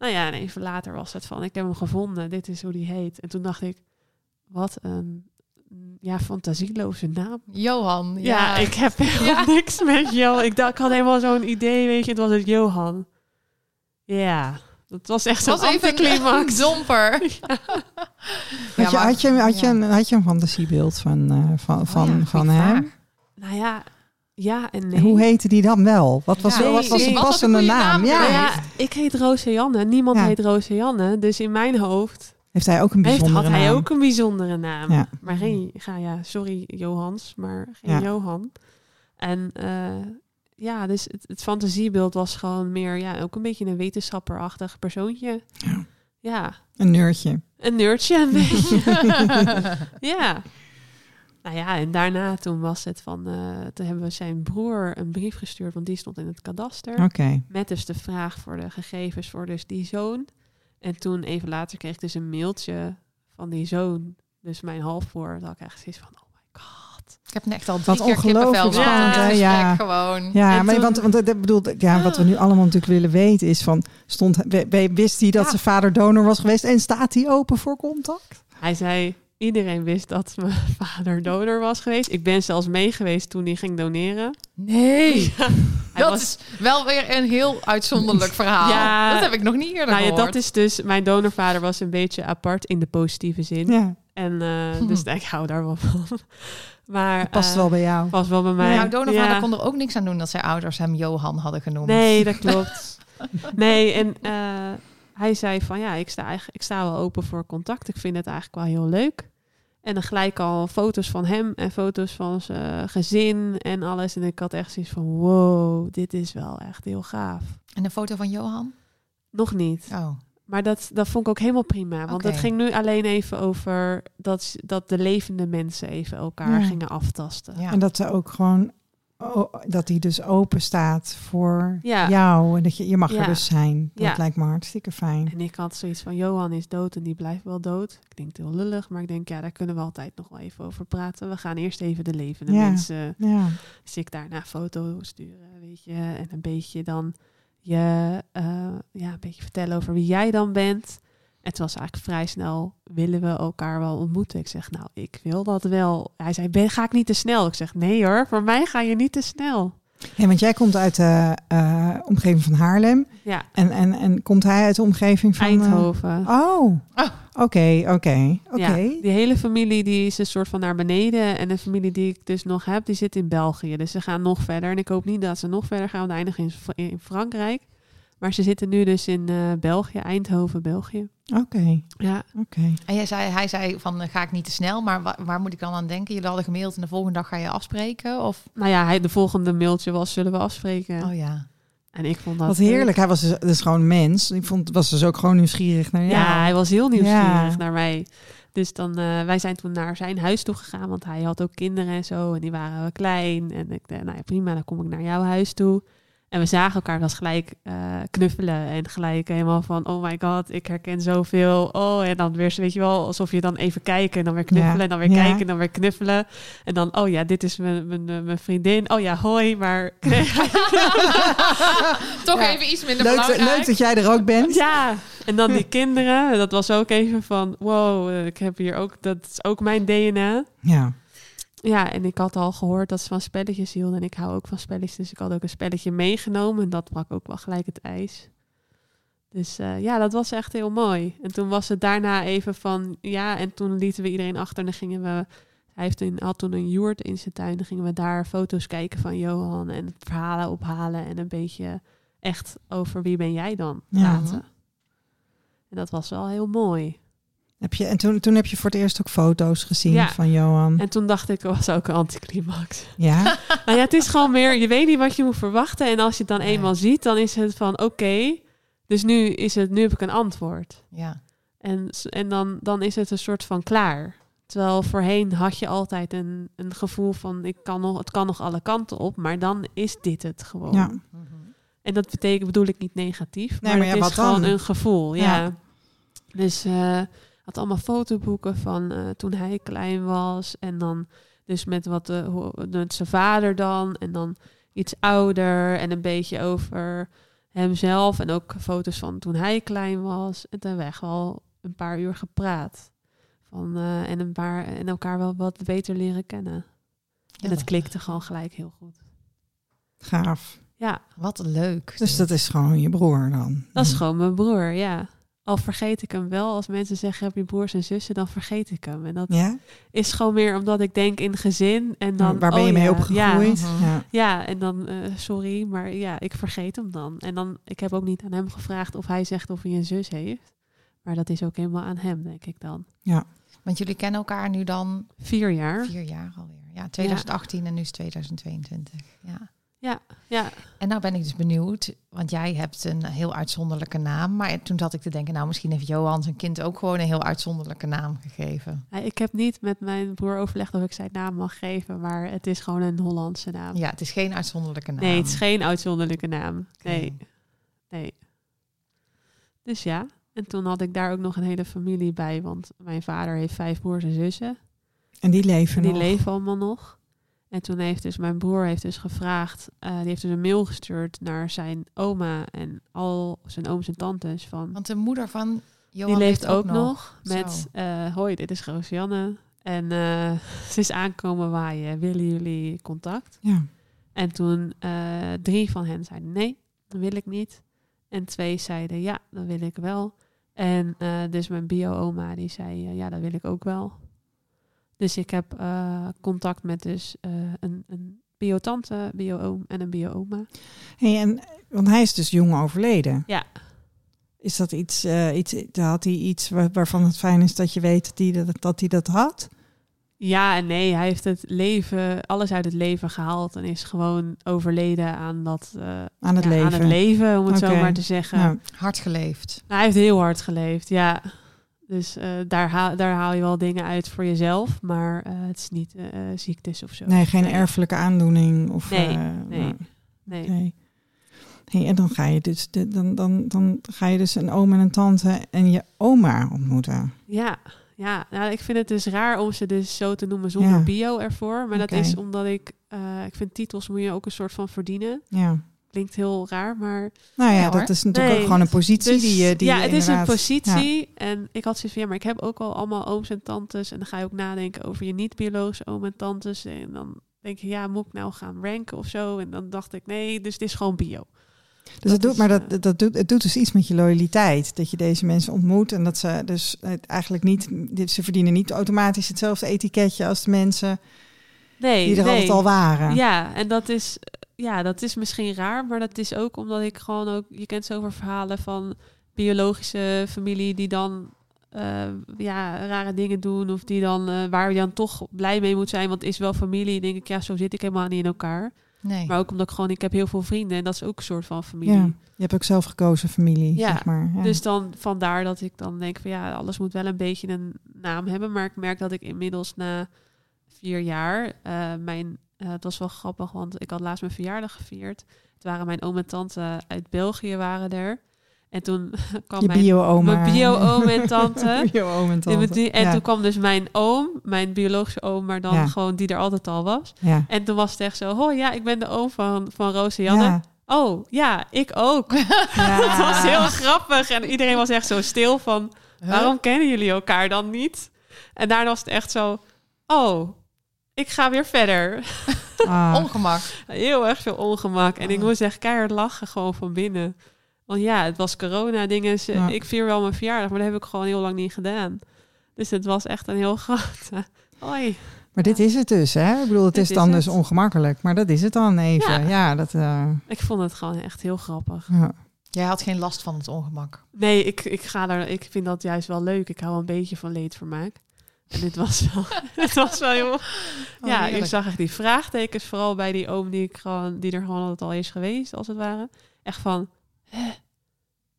Nou ja, en even later was het van, ik heb hem gevonden, dit is hoe die heet. En toen dacht ik, wat een ja, fantasieloze naam. Johan. Ja, Ja, ik heb helemaal Ja. niks met jou. Ik, dacht, ik had helemaal zo'n idee, weet je, het was het Johan. Ja, dat was echt zo'n was even een anticlimax. domper. Had, je, maar- had, je, had, je, een, had je een fantasiebeeld van, eh, van, Oh van, ja, van hem? Nou ja, ja en nee. En hoe heette die dan wel? Wat was, Ja, wat was nee, een wat was een passende naam? naam Ja. Ik heet Roseanne. Niemand Ja. heet Roseanne. Dus in mijn hoofd Heeft hij ook een heeft, bijzondere had hij naam? ook een bijzondere naam. Ja. Maar geen, ga ja, sorry Johans, maar geen Ja. Johan. En eh, ja, dus het, het fantasiebeeld was gewoon meer, ja, ook een beetje een wetenschapperachtig persoontje. Ja. Ja, Een nerdje. een nerdje een beetje. ja. Nou ja, en daarna toen was het van, eh, toen hebben we zijn broer een brief gestuurd, want die stond in het kadaster. Oké. Met dus de vraag voor de gegevens voor dus die zoon. En toen even later kreeg ik dus een mailtje van die zoon. Dus mijn halfbroer. Dat ik echt zoiets van, oh my god. Ik heb net al drie Wat ongelooflijk gehad spannend, gesprek Ja. gewoon. Ja, En maar toen- want, want dat bedoelt, ja, wat we nu allemaal natuurlijk willen weten is van, stond, wist hij dat Ja. zijn vader donor was geweest en staat hij open voor contact? Hij zei, iedereen wist dat mijn vader donor was geweest. Ik ben zelfs mee geweest toen hij ging doneren. Nee, dat was, is wel weer een heel uitzonderlijk verhaal. Ja. dat heb ik nog niet eerder nou ja, gehoord. dat is dus, mijn donorvader was een beetje apart in de positieve zin. Ja, En eh, dus ik hou daar wel van. Maar past eh, wel bij jou. past wel bij mij. Jouw donorvader Ja. kon er ook niks aan doen dat zijn ouders hem Johan hadden genoemd. Nee, dat klopt. Nee, en eh, hij zei van ja, ik sta, eigenlijk, ik sta wel open voor contact. Ik vind het eigenlijk wel heel leuk. En dan gelijk al foto's van hem en foto's van zijn gezin en alles. En ik had echt zoiets van wow, dit is wel echt heel gaaf. En een foto van Johan? Nog niet. Oh. Maar dat, dat vond ik ook helemaal prima. Want het ging nu alleen even over dat, dat de levende mensen even elkaar Ja. gingen aftasten. Ja. En dat ze ook gewoon, oh, dat hij dus open staat voor Ja. jou. En dat je, je mag Ja. er dus zijn. Dat lijkt me hartstikke fijn. En ik had zoiets van, Johan is dood en die blijft wel dood. Ik denk het heel lullig, maar ik denk, ja, daar kunnen we altijd nog wel even over praten. We gaan eerst even de levende mensen, Ja, dus ik daarna foto sturen, weet je. En een beetje dan je, eh, ja, een beetje vertellen over wie jij dan bent. En het was eigenlijk vrij snel, willen we elkaar wel ontmoeten? Ik zeg, nou, ik wil dat wel. Hij zei, ben, ga ik niet te snel? Ik zeg, nee hoor, voor mij ga je niet te snel. hey, want jij komt uit de eh, omgeving van Haarlem. Ja, En, en, en komt hij uit de omgeving van... eh, Eindhoven. oh, Oh. oké, oké, oké. Ja, die hele familie die is een soort van naar beneden. En de familie die ik dus nog heb, die zit in België. Dus ze gaan nog verder. En ik hoop niet dat ze nog verder gaan, want eindigen in, in Frankrijk. Maar ze zitten nu dus in eh, België, Eindhoven, België. Oké, Ja, oké. En jij zei, hij zei van eh, ga ik niet te snel, maar wa- waar moet ik dan aan denken? Jullie hadden gemaild en de volgende dag ga je afspreken? Of? nou ja, hij, de volgende mailtje was, zullen we afspreken? Oh ja. En ik vond dat... Wat heerlijk. Hij was dus, dus gewoon een mens. Ik vond, was dus ook gewoon nieuwsgierig naar jou. Ja, hij was heel nieuwsgierig Ja. naar mij. Dus dan, eh, wij zijn toen naar zijn huis toe gegaan, want hij had ook kinderen en zo. En die waren wel klein. En ik dacht, nou ja, prima, dan kom ik naar jouw huis toe. En we zagen elkaar was gelijk eh, knuffelen. En gelijk helemaal van, oh my god, ik herken zoveel. Oh, en dan weer, weet je wel, alsof je dan even kijken en dan weer knuffelen. Ja. En dan weer Ja. kijken en dan weer knuffelen. En dan, oh ja, dit is mijn, mijn, eh, mijn vriendin. Oh ja, hoi, maar... Toch Ja. even iets minder Leuk, belangrijk. leuk dat jij er ook bent. Ja, en dan die kinderen. Dat was ook even van, wow, eh, ik heb hier ook, dat is ook mijn DNA. Ja. Ja, en ik had al gehoord dat ze van spelletjes hielden. En ik hou ook van spelletjes, dus ik had ook een spelletje meegenomen. En dat brak ook wel gelijk het ijs. Dus eh, ja, dat was echt heel mooi. En toen was het daarna even van, ja, en toen lieten we iedereen achter. En dan gingen we, hij heeft een, had toen een joert in zijn tuin. Dan gingen we daar foto's kijken van Johan en verhalen ophalen. En een beetje echt over wie ben jij dan Ja. praten. En dat was wel heel mooi. Heb je, en toen, toen heb je voor het eerst ook foto's gezien Ja. van Johan. En toen dacht ik, was ook een anticlimax. Ja, nou ja, het is gewoon meer, je weet niet wat je moet verwachten. En als je het dan Nee. eenmaal ziet, dan is het van oké, dus nu, is het, nu heb ik een antwoord. Ja. En, en dan, dan is het een soort van klaar. Terwijl voorheen had je altijd een, een gevoel van ik kan nog, het kan nog alle kanten op, maar dan is dit het gewoon. ja. Mhm. En dat betekent, bedoel ik niet negatief, Nee, maar, maar het is dan? gewoon een gevoel. Ja. Ja. Dus eh had allemaal fotoboeken van eh, toen hij klein was en dan dus met wat de, hoe- met zijn vader dan en dan iets ouder en een beetje over hemzelf en ook foto's van toen hij klein was. En toen hebben we echt wel een paar uur gepraat. Van, eh, en, een paar, en elkaar wel wat beter leren kennen. Ja, en het klikte gewoon gelijk heel goed. gaaf. Ja, Wat leuk. Dus dat is gewoon je broer dan. dat is gewoon mijn broer, ja. Al vergeet ik hem wel. Als mensen zeggen, heb je broers en zussen, dan vergeet ik hem. En dat Ja? is gewoon meer omdat ik denk in gezin. En dan, Waar ben je oh mee ja, opgegroeid? Ja. Ja. ja, en dan, eh, sorry, maar ja, ik vergeet hem dan. En dan, ik heb ook niet aan hem gevraagd of hij zegt of hij een zus heeft. Maar dat is ook helemaal aan hem, denk ik dan. Want jullie kennen elkaar nu dan Vier jaar. vier jaar alweer. Ja, 2018 en nu is 2022. Ja. Ja, En nou ben ik dus benieuwd, want jij hebt een heel uitzonderlijke naam. Maar toen zat ik te denken, nou misschien heeft Johan zijn kind ook gewoon een heel uitzonderlijke naam gegeven. Ja, ik heb niet met mijn broer overlegd of ik zijn naam mag geven. Maar het is gewoon een Hollandse naam. Ja, het is geen uitzonderlijke naam. Nee, het is geen uitzonderlijke naam. Nee, nee. Dus ja, en toen had ik daar ook nog een hele familie bij, want mijn vader heeft vijf broers en zussen. En die leven En die nog. leven allemaal nog. En toen heeft dus mijn broer heeft dus gevraagd, eh, die heeft dus een mail gestuurd naar zijn oma en al zijn ooms en tantes van, Want de moeder van Johan die leeft ook, nog, met, eh, hoi, dit is Roosjanne. En eh, ze is aankomen waaien, willen jullie contact? Ja. En toen eh, drie van hen zeiden nee, dat wil ik niet. En twee zeiden ja, dat wil ik wel. En eh, dus mijn bio-oma die zei ja, dat wil ik ook wel. Dus ik heb eh, contact met dus eh, een, een bio-tante, bio-oom en een bio-oma. Hey, en, want hij is dus jong overleden. Ja. Is dat iets, eh, iets had hij iets waar- waarvan het fijn is dat je weet dat hij dat, dat, hij dat had? Ja en nee, hij heeft het leven, alles uit het leven gehaald en is gewoon overleden aan dat eh, Aan het ja, leven? Aan het leven, om het zo maar te zeggen. Ja. Hard geleefd. Nou, hij heeft heel hard geleefd, ja. Dus eh, daar, haal, daar haal je wel dingen uit voor jezelf, maar eh, het is niet eh, ziektes of zo. Nee, geen erfelijke aandoening? Of, Nee, nee, Nee. oké. Hey, en dan ga je dus dan, dan, dan ga je dus een oom en een tante en je oma ontmoeten. Ja, ja. Nou, ik vind het dus raar om ze dus zo te noemen zonder Ja. bio ervoor. Maar dat is omdat ik, ik vind titels moet je ook een soort van verdienen. Ja. Klinkt heel raar, maar... Nou ja, dat is natuurlijk Nee. ook gewoon een positie Dus, die je. Die ja, je het is een positie. En ik had zoiets van, ja, maar ik heb ook al allemaal ooms en tantes. En dan ga je ook nadenken over je niet-biologische oom en tantes. En dan denk je, ja, moet ik nou gaan ranken of zo? En dan dacht ik, nee, dus het is gewoon bio. Dus Dat het doet, is, maar dat, eh, dat doet, het doet dus iets met je loyaliteit. Dat je deze mensen ontmoet en dat ze dus het eigenlijk niet, dit- ze verdienen niet automatisch hetzelfde etiketje als de mensen Nee, die er nee. altijd al waren. Ja, en dat is, ja, dat is misschien raar, maar dat is ook omdat ik gewoon ook, je kent zoveel verhalen van biologische familie die dan eh, ja, rare dingen doen of die dan, eh, waar je dan toch blij mee moet zijn, want het is wel familie. denk ik, ja, zo zit ik helemaal niet in elkaar. Nee. Maar ook omdat ik gewoon, ik heb heel veel vrienden en dat is ook een soort van familie. Ja, je hebt ook zelf gekozen familie, Ja, zeg maar. Ja. Dus dan vandaar dat ik dan denk van ja, alles moet wel een beetje een naam hebben. Maar ik merk dat ik inmiddels na vier jaar, eh, mijn, eh, het was wel grappig, want ik had laatst mijn verjaardag gevierd. Het waren mijn oom en tante uit België waren er. En toen kwam je mijn, bio-oma. mijn bio-oom en tante. bio-oom en tante. die- en ja. toen kwam dus mijn oom, mijn biologische oom, maar dan Ja. gewoon die er altijd al was. ja. En toen was het echt zo, oh ja, ik ben de oom van, van Roos en Janne. Ja. Oh ja, ik ook. Ja. Het was heel grappig. En iedereen was echt zo stil van... waarom kennen jullie elkaar dan niet? En daarna was het echt zo... Oh, ik ga weer verder. Ah. Ongemak. Heel erg veel ongemak. En ik Oh. moest echt keihard lachen gewoon van binnen. Want ja, het was corona dingen. Ja. Ik vier wel mijn verjaardag, maar dat heb ik gewoon heel lang niet gedaan. Dus het was echt een heel groot... Hoi. Maar dit is het dus, hè? Ik bedoel, het Dit is is dan het. dus ongemakkelijk. Maar dat is het dan even. Ja. Ja, dat... eh, Ik vond het gewoon echt heel grappig. ja. Jij had geen last van het ongemak. Nee, ik, ik, ga daar, ik vind dat juist wel leuk. Ik hou een beetje van leedvermaak. En dit was wel, dit was wel heel... ja, ik Oh, zag echt die vraagtekens, vooral bij die oom die, ik gewoon, die er gewoon altijd al is geweest, als het ware. Echt van, hè?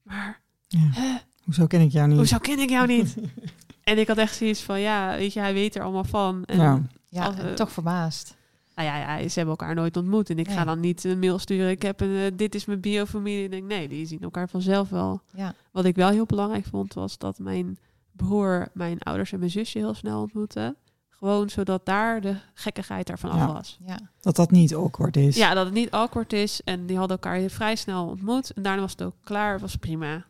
Maar, Ja. hè? Hoezo ken ik jou niet? Hoezo ken ik jou niet? en ik had echt zoiets van, ja, weet je, hij weet er allemaal van. En, Ja. Ja, Als, eh, toch verbaasd. Nou ja, ja, ze hebben elkaar nooit ontmoet. En ik ga dan niet een mail sturen, ik heb een, eh, dit is mijn biofamilie. Ik denk, nee, die zien elkaar vanzelf wel. Ja. Wat ik wel heel belangrijk vond, was dat mijn broer mijn ouders en mijn zusje heel snel ontmoette. Gewoon zodat daar de gekkigheid ervan Ja. af was. Ja. Dat dat niet awkward is. Ja, dat het niet awkward is. En die hadden elkaar vrij snel ontmoet. En daarna was het ook klaar, was prima.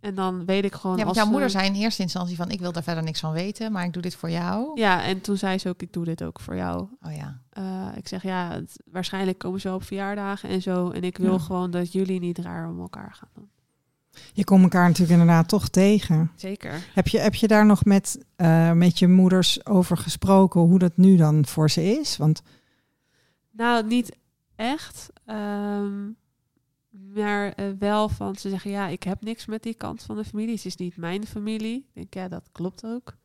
En dan weet ik gewoon ja, want als jouw moeder ze- zei in eerste instantie van... ik wil daar verder niks van weten, maar ik doe dit voor jou. Ja, en toen zei ze ook, ik doe dit ook voor jou. Oh ja. Eh, ik zeg, ja, het- waarschijnlijk komen ze op verjaardagen en zo. En ik wil Ja. gewoon dat jullie niet raar om elkaar gaan doen. Je komt elkaar natuurlijk inderdaad toch tegen. Zeker. Heb je, heb je daar nog met, eh, met je moeders over gesproken hoe dat nu dan voor ze is? Want Nou, niet echt. ehm, maar eh, wel van ze zeggen, ja, ik heb niks met die kant van de familie. Het is niet mijn familie. Ik denk, ja, dat klopt ook.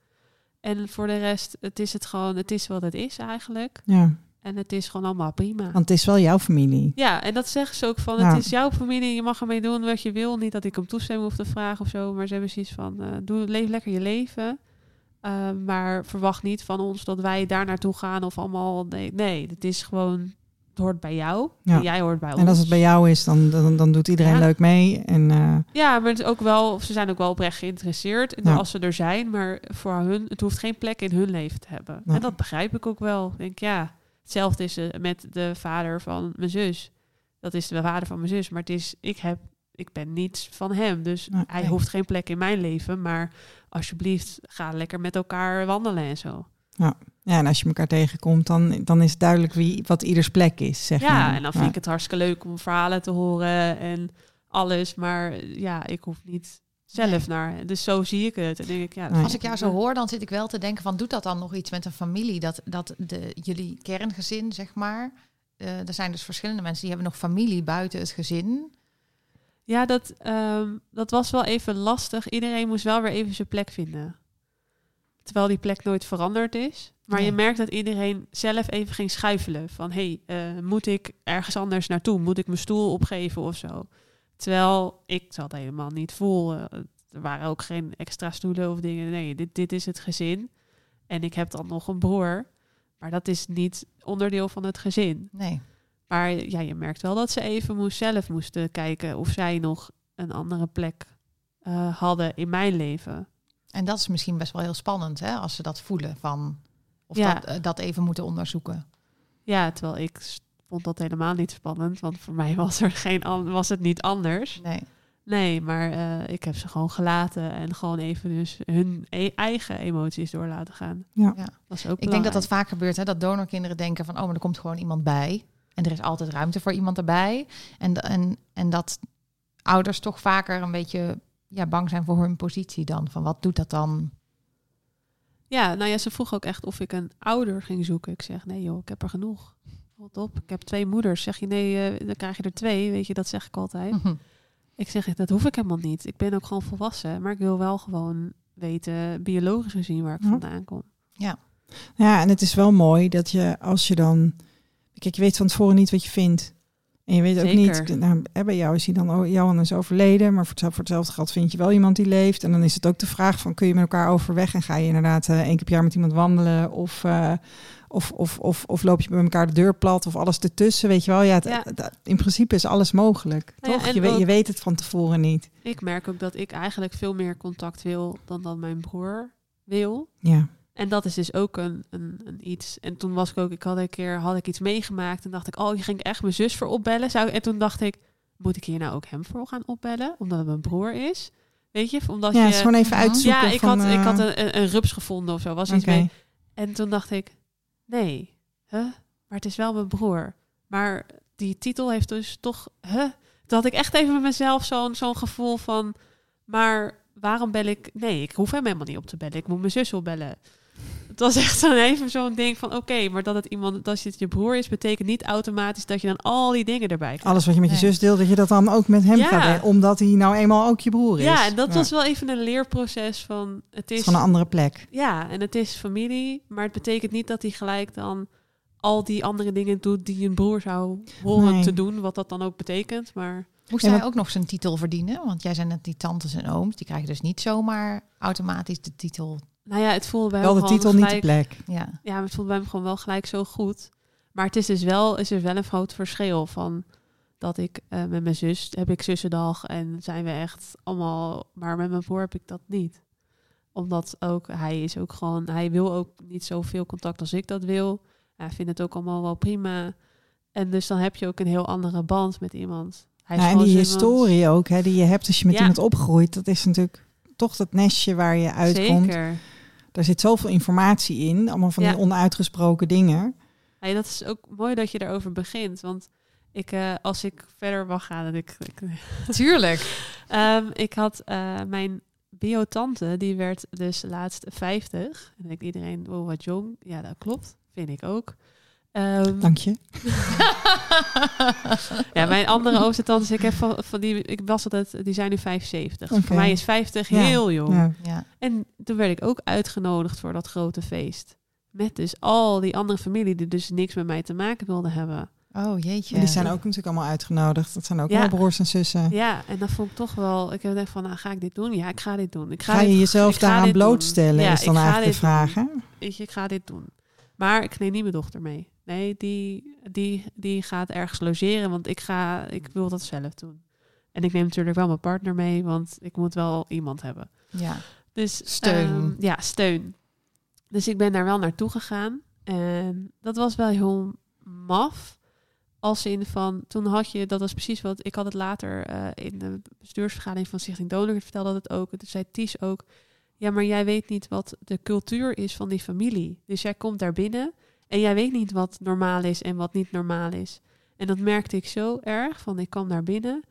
En voor de rest, het is het gewoon, het is wat het is eigenlijk. ja, En het is gewoon allemaal prima. want het is wel jouw familie. Ja, en dat zeggen ze ook van, het is jouw familie, je mag ermee doen wat je wil. Niet dat ik om toestemming hoef te vragen of zo, maar ze hebben zoiets van, eh, doe, leef lekker je leven. Eh, maar verwacht niet van ons dat wij daar naartoe gaan of allemaal, nee, nee, het is gewoon, het hoort bij jou. Ja. En jij hoort bij ons. En als het bij jou is, dan, dan, dan doet iedereen Ja. leuk mee. En eh, Ja, maar het is ook wel, ze zijn ook wel oprecht geïnteresseerd in Ja. als ze er zijn, maar voor hun, het hoeft geen plek in hun leven te hebben. En dat begrijp ik ook wel. Ik denk, ja, hetzelfde is eh, met de vader van mijn zus. Dat is de vader van mijn zus, maar het is, ik heb, ik ben niets van hem, dus hij hoeft geen plek in mijn leven, maar alsjeblieft, ga lekker met elkaar wandelen en zo. ja, en als je elkaar tegenkomt, dan, dan is het duidelijk wie, wat ieders plek is. Zeg Ja, maar. en dan vind ik het hartstikke leuk om verhalen te horen en alles, maar ja, ik hoef niet zelf Nee. naar. Dus zo zie ik het. En denk ik, ja. Als ik jou zo hoor, dan zit ik wel te denken van... doet dat dan nog iets met een familie? Dat, dat de, jullie kerngezin, zeg maar... eh, er zijn dus verschillende mensen die hebben nog familie buiten het gezin. Ja, dat, ehm, dat was wel even lastig. Iedereen moest wel weer even zijn plek vinden. Terwijl die plek nooit veranderd is. Maar je merkt dat iedereen zelf even ging schuifelen. Van, hé, hey, eh, moet ik ergens anders naartoe? Moet ik mijn stoel opgeven of zo? Terwijl ik dat helemaal niet voel. Eh, er waren ook geen extra stoelen of dingen. Nee, dit, dit is het gezin. En ik heb dan nog een broer. Maar dat is niet onderdeel van het gezin. Nee. Maar ja, je merkt wel dat ze even moest, zelf moesten kijken of zij nog een andere plek eh, hadden in mijn leven. En dat is misschien best wel heel spannend, hè? Als ze dat voelen van... of Ja. dat, eh, dat even moeten onderzoeken. Ja, terwijl ik vond dat helemaal niet spannend, want voor mij was, er geen was het niet anders. Nee. Nee, maar eh, ik heb ze gewoon gelaten en gewoon even dus hun e- eigen emoties door laten gaan. Ja. Ja. Dat is ook Ik denk dat dat vaak gebeurt, hè? dat donorkinderen denken van... oh, maar er komt gewoon iemand bij. En er is altijd ruimte voor iemand erbij. En, en, en dat ouders toch vaker een beetje ja, bang zijn voor hun positie dan. Van wat doet dat dan? Ja, nou ja, ze vroeg ook echt of ik een ouder ging zoeken. Ik zeg, nee joh, ik heb er genoeg. Wat op, ik heb twee moeders. Zeg je nee, eh, dan krijg je er twee. Weet je, dat zeg ik altijd. Mhm. Ik zeg, dat hoef ik helemaal niet. Ik ben ook gewoon volwassen. Maar ik wil wel gewoon weten, biologisch gezien, waar ik Ja. vandaan kom. Ja, en het is wel mooi dat je als je dan... Kijk, je weet van tevoren niet wat je vindt. En je weet ook Zeker. niet... Nou, bij jou is hij dan... Oh, Johan is overleden, maar voor, hetzelfde- voor hetzelfde geld vind je wel iemand die leeft. En dan is het ook de vraag van... Kun je met elkaar overweg en ga je inderdaad eh, één keer per jaar met iemand wandelen? Of, eh, of, of, of, of loop je bij elkaar de deur plat? Of alles ertussen, weet je wel? Ja, het- Ja. het- in principe is alles mogelijk, Nou toch? je, weet, je ook- weet het van tevoren niet. Ik merk ook dat ik eigenlijk veel meer contact wil dan dat mijn broer wil. Ja, En dat is dus ook een, een, een iets. En toen was ik ook, ik had een keer had ik iets meegemaakt en dacht ik, oh, je ging echt mijn zus voor opbellen. Zou, en toen dacht ik, moet ik hier nou ook hem voor gaan opbellen, omdat het mijn broer is? Weet je, omdat ja je. gewoon even uitzoeken ja, ik van, had, ik eh, had een, een, een rups gevonden of zo. Was iets mee. En toen dacht ik, nee, huh? maar het is wel mijn broer. Maar die titel heeft dus toch, huh? Toen had ik echt even met mezelf zo'n zo'n gevoel van, maar waarom bel ik? Nee, ik hoef hem helemaal niet op te bellen. Ik moet mijn zus opbellen. Het was echt zo'n even zo'n ding van oké, maar dat het iemand, dat het je broer is, betekent niet automatisch dat je dan al die dingen erbij krijgt. Alles wat je met je Nee. zus deelt, dat je dat dan ook met hem Ja. gaat delen, omdat hij nou eenmaal ook je broer is. Ja, en dat was wel even een leerproces van het is van een andere plek. ja, en het is familie, maar het betekent niet dat hij gelijk dan al die andere dingen doet die een broer zou horen Nee. te doen, wat dat dan ook betekent. Maar Moest Ja, hij ook nog zijn titel verdienen? Want jij zijn net die tantes en ooms. Die krijgen dus niet zomaar automatisch de titel. Nou ja, het voelde bij Wel hem de titel, niet de plek. Ja, Ja, maar het voelde bij hem gewoon wel gelijk zo goed. Maar het is dus wel, is er wel een groot verschil van dat ik eh, met mijn zus heb ik zussendag en zijn we echt allemaal, maar met mijn broer heb ik dat niet. Omdat ook hij is ook gewoon, hij wil ook niet zoveel contact als ik dat wil. Hij vindt het ook allemaal wel prima. En dus dan heb je ook een heel andere band met iemand. Hij Ja, en die iemand- historie ook, hè, die je hebt als je met Ja. iemand opgroeit, dat is natuurlijk toch dat nestje waar je uitkomt. Zeker. Daar zit zoveel informatie in, allemaal van Ja. die onuitgesproken dingen. Hey, dat is ook mooi dat je daarover begint. Want ik, eh, als ik verder mag gaan, en ik, ik tuurlijk. Ehm, ik had eh, mijn biotante, die werd dus laatst 50. En dan denkt iedereen, oh wat jong. Ja, dat klopt. Vind ik ook. Ehm, Dank je. ja, mijn andere oudste tantes, ik heb van, van die, ik was altijd, die zijn nu 75. Dus. Voor mij is 50 Ja. heel jong. Ja. Ja. En toen werd ik ook uitgenodigd voor dat grote feest. Met dus al die andere familie die dus niks met mij te maken wilden hebben. Oh jeetje. Maar die zijn ook natuurlijk allemaal uitgenodigd. Dat zijn ook Ja. allemaal broers en zussen. Ja, en dat vond ik toch wel. Ik heb gedacht van, nou, ga ik dit doen? Ja, ik ga dit doen. Ik ga, Ga je dit- jezelf daaraan blootstellen, Ja, is dan eigenlijk de vraag. Weet je, ik ga dit doen. Maar ik neem niet mijn dochter mee. Nee, die, die, die gaat ergens logeren, want ik, ga, ik wil dat zelf doen. En ik neem natuurlijk wel mijn partner mee, want ik moet wel iemand hebben. Ja. Dus Steun. ehm, ja, steun. Dus ik ben daar wel naartoe gegaan. En dat was wel heel maf. Als in van, toen had je, dat was precies wat, ik had het later eh, in de bestuursvergadering van Stichting Donor vertelde dat het ook. Toen zei Ties ook, ja, maar jij weet niet wat de cultuur is van die familie. Dus jij komt daar binnen en jij weet niet wat normaal is en wat niet normaal is. En dat merkte ik zo erg, van ik kwam daar binnen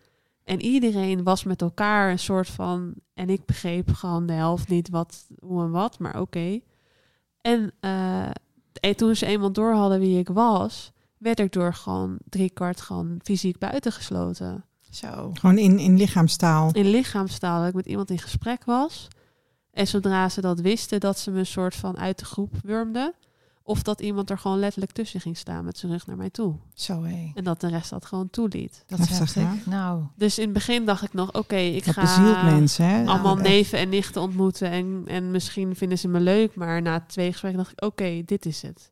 en iedereen was met elkaar een soort van, en ik begreep gewoon de helft niet wat, hoe en wat, maar oké. En, eh, en toen ze eenmaal door hadden wie ik was, werd ik door gewoon driekwart gewoon fysiek buitengesloten. Zo. Gewoon in, in lichaamstaal. In lichaamstaal dat ik met iemand in gesprek was. En zodra ze dat wisten, dat ze me een soort van uit de groep wurmden. Of dat iemand er gewoon letterlijk tussen ging staan met zijn rug naar mij toe. Zo hé. En dat de rest dat gewoon toeliet. Dat is Heftig, heftig. Nou, Dus in het begin dacht ik nog, oké, ik Dat ga bezielt mensen. Hè? allemaal Echt. neven en nichten ontmoeten. En, en misschien vinden ze me leuk. Maar na twee gesprekken dacht ik, oké, dit is het.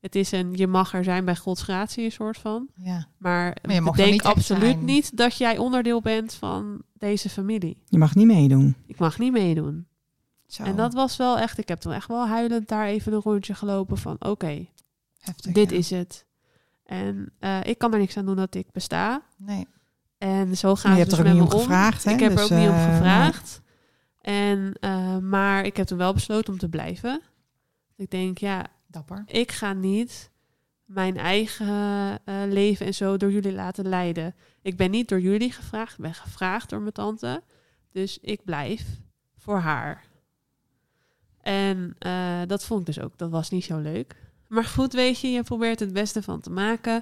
Het is een, je mag er zijn bij Gods gratie, een soort van. ja. Maar, Maar je mag denk niet absoluut zijn. niet dat jij onderdeel bent van deze familie. Je mag niet meedoen. Ik mag niet meedoen. Zo. En dat was wel echt, ik heb toen echt wel huilend daar even een rondje gelopen van, oké, dit ja. is het. En eh, ik kan er niks aan doen dat ik besta. Nee. En zo gaan je ze hebt dus er ook met niet me om gevraagd. Hè? Ik heb er Dus, ook niet om eh, gevraagd. En, eh, maar ik heb toen wel besloten om te blijven. Ik denk, ja, Dapper. ik ga niet mijn eigen leven en zo door jullie laten leiden. Ik ben niet door jullie gevraagd, ik ben gevraagd door mijn tante. Dus ik blijf voor haar. En eh, dat vond ik dus ook, dat was niet zo leuk. Maar goed, weet je, je probeert het beste van te maken.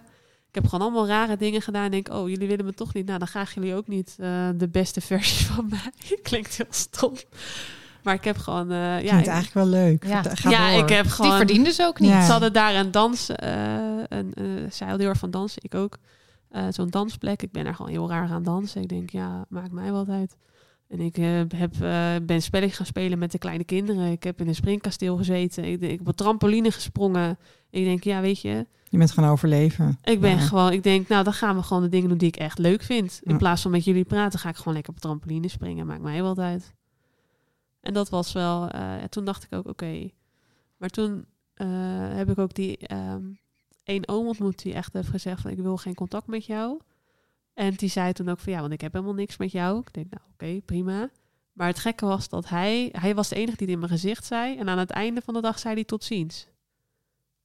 Ik heb gewoon allemaal rare dingen gedaan. En denk, oh, jullie willen me toch niet. Nou, dan graag jullie ook niet eh, de beste versie van mij. Klinkt heel stom. Maar ik heb gewoon... eh ja, Klinkt ik- eigenlijk wel leuk. Ja. Ga- ik heb Die gewoon... verdienden ze ook niet. Ja. Ze hadden daar een dans, eh een, eh zij heel erg van dansen, ik ook. Eh, Zo'n dansplek. Ik ben daar gewoon heel raar aan dansen. Ik denk, ja, maakt mij wat uit. En ik eh, heb, eh, ben spelletjes gaan spelen met de kleine kinderen. Ik heb in een springkasteel gezeten. Ik, ik heb op trampoline gesprongen. Ik denk, ja, weet je, Je bent gaan overleven. ik ben Ja. gewoon, ik denk, nou, dan gaan we gewoon de dingen doen die ik echt leuk vind. In Ja. plaats van met jullie praten, ga ik gewoon lekker op trampoline springen. Maakt mij wat uit. En dat was wel, eh, toen dacht ik ook, oké. Maar toen heb ik ook die ehm één oom ontmoet die echt heeft gezegd van, ik wil geen contact met jou. En die zei toen ook van, ja, want ik heb helemaal niks met jou. Ik denk, nou, oké, prima. Maar het gekke was dat hij, hij was de enige die het in mijn gezicht zei. En aan het einde van de dag zei hij tot ziens.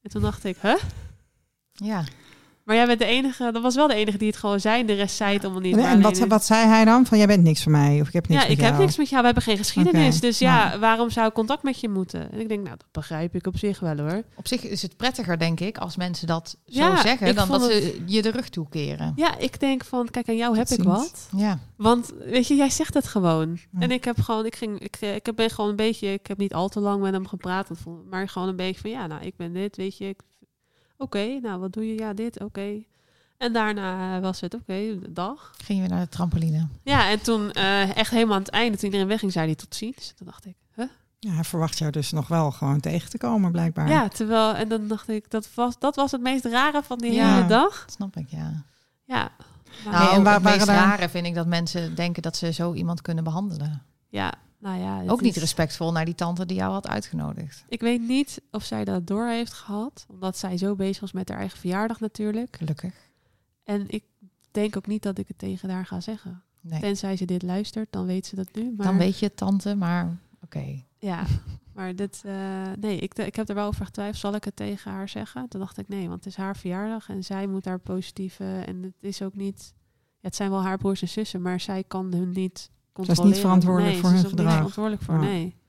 En toen dacht ik, huh? Ja. Maar jij bent de enige, dat was wel de enige die het gewoon zei. De rest zei het allemaal niet. En, maar en wat, wat zei hij dan? Van, jij bent niks voor mij. Of ik heb niks ja, met ik heb jou. niks met jou. We hebben geen geschiedenis. Dus ja, nou. waarom zou ik contact met je moeten? En ik denk, nou, dat begrijp ik op zich wel hoor. Op zich is het prettiger, denk ik, als mensen dat zo Ja, zeggen, ik dan dat ze je de rug toekeren. Ja, ik denk van, kijk, aan jou heb ik ziens. wat. Ja. Want weet je, jij zegt het gewoon. Ja. En ik heb gewoon, ik ging, ik, eh, ik ben gewoon een beetje, ik heb niet al te lang met hem gepraat, maar gewoon een beetje van, ja, nou, ik ben dit, weet je. ik- Oké, nou, wat doe je? Ja, dit, oké. En daarna was het, oké, dag. Ging je weer naar de trampoline. Ja, en toen eh, echt helemaal aan het einde, toen iedereen wegging, zei hij tot ziens. Toen dacht ik, huh? Ja, hij verwacht jou dus nog wel gewoon tegen te komen, blijkbaar. Ja, terwijl, en dan dacht ik, dat was, dat was het meest rare van die Ja. hele dag. Dat snap ik, ja. Ja. Nou, en waar- het meest daar- rare vind ik dat mensen denken dat ze zo iemand kunnen behandelen. ja, nou ja. Ook niet is- respectvol naar die tante die jou had uitgenodigd. Ik weet niet of zij dat door heeft gehad, omdat zij zo bezig was met haar eigen verjaardag natuurlijk. Gelukkig. En ik denk ook niet dat ik het tegen haar ga zeggen. Nee. Tenzij ze dit luistert, dan weet ze dat nu. Maar Dan weet je het, tante, maar oké. ja, maar dit, eh, nee, ik, ik heb er wel over getwijfeld. Zal ik het tegen haar zeggen? Toen dacht ik nee, want het is haar verjaardag en zij moet daar positieve. En het is ook niet. Ja, het zijn wel haar broers en zussen, maar zij kan hun niet. Controleren. verantwoordelijk Nee, voor ze hun is ook niet gedrag. verantwoordelijk voor, Ja. nee.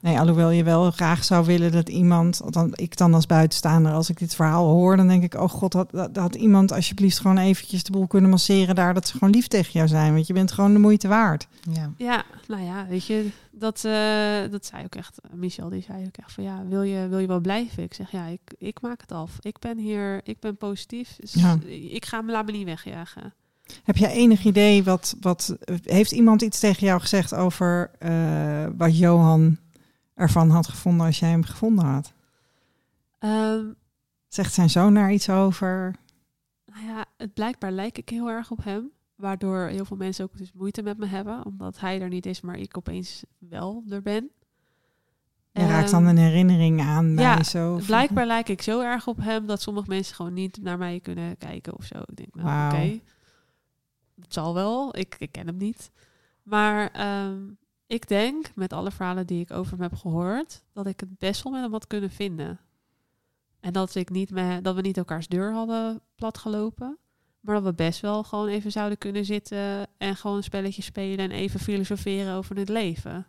Nee, alhoewel je wel graag zou willen dat iemand, dan, ik dan als buitenstaander, als ik dit verhaal hoor, dan denk ik, oh god, had, had, had iemand alsjeblieft gewoon eventjes de boel kunnen masseren daar, dat ze gewoon lief tegen jou zijn, want je bent gewoon de moeite waard. Ja. Ja, nou ja, weet je, dat, eh, dat zei ook echt, Michel, die zei ook echt van ja, wil je, wil je wel blijven? Ik zeg ja, ik, ik maak het af. Ik ben hier, ik ben positief. Dus Ja. Ik ga me laat me niet wegjagen. Heb jij enig idee wat, wat heeft iemand iets tegen jou gezegd over eh, wat Johan ervan had gevonden als jij hem gevonden had? Ehm, Zegt zijn zoon daar iets over? nou ja, het blijkbaar lijk ik heel erg op hem. Waardoor heel veel mensen ook dus moeite met me hebben. Omdat hij er niet is, maar ik opeens wel er ben. Je raakt dan Ehm, een herinnering aan bij ja, zo. Blijkbaar lijk ik zo erg op hem dat sommige mensen gewoon niet naar mij kunnen kijken of zo. Ik denk, nou Wauw. oké, het zal wel. Ik, ik ken hem niet. Maar ehm, ik denk, met alle verhalen die ik over hem heb gehoord, dat ik het best wel met hem had kunnen vinden. En dat, ik niet me, dat we niet elkaars deur hadden platgelopen. Maar dat we best wel gewoon even zouden kunnen zitten en gewoon een spelletje spelen en even filosoferen over het leven.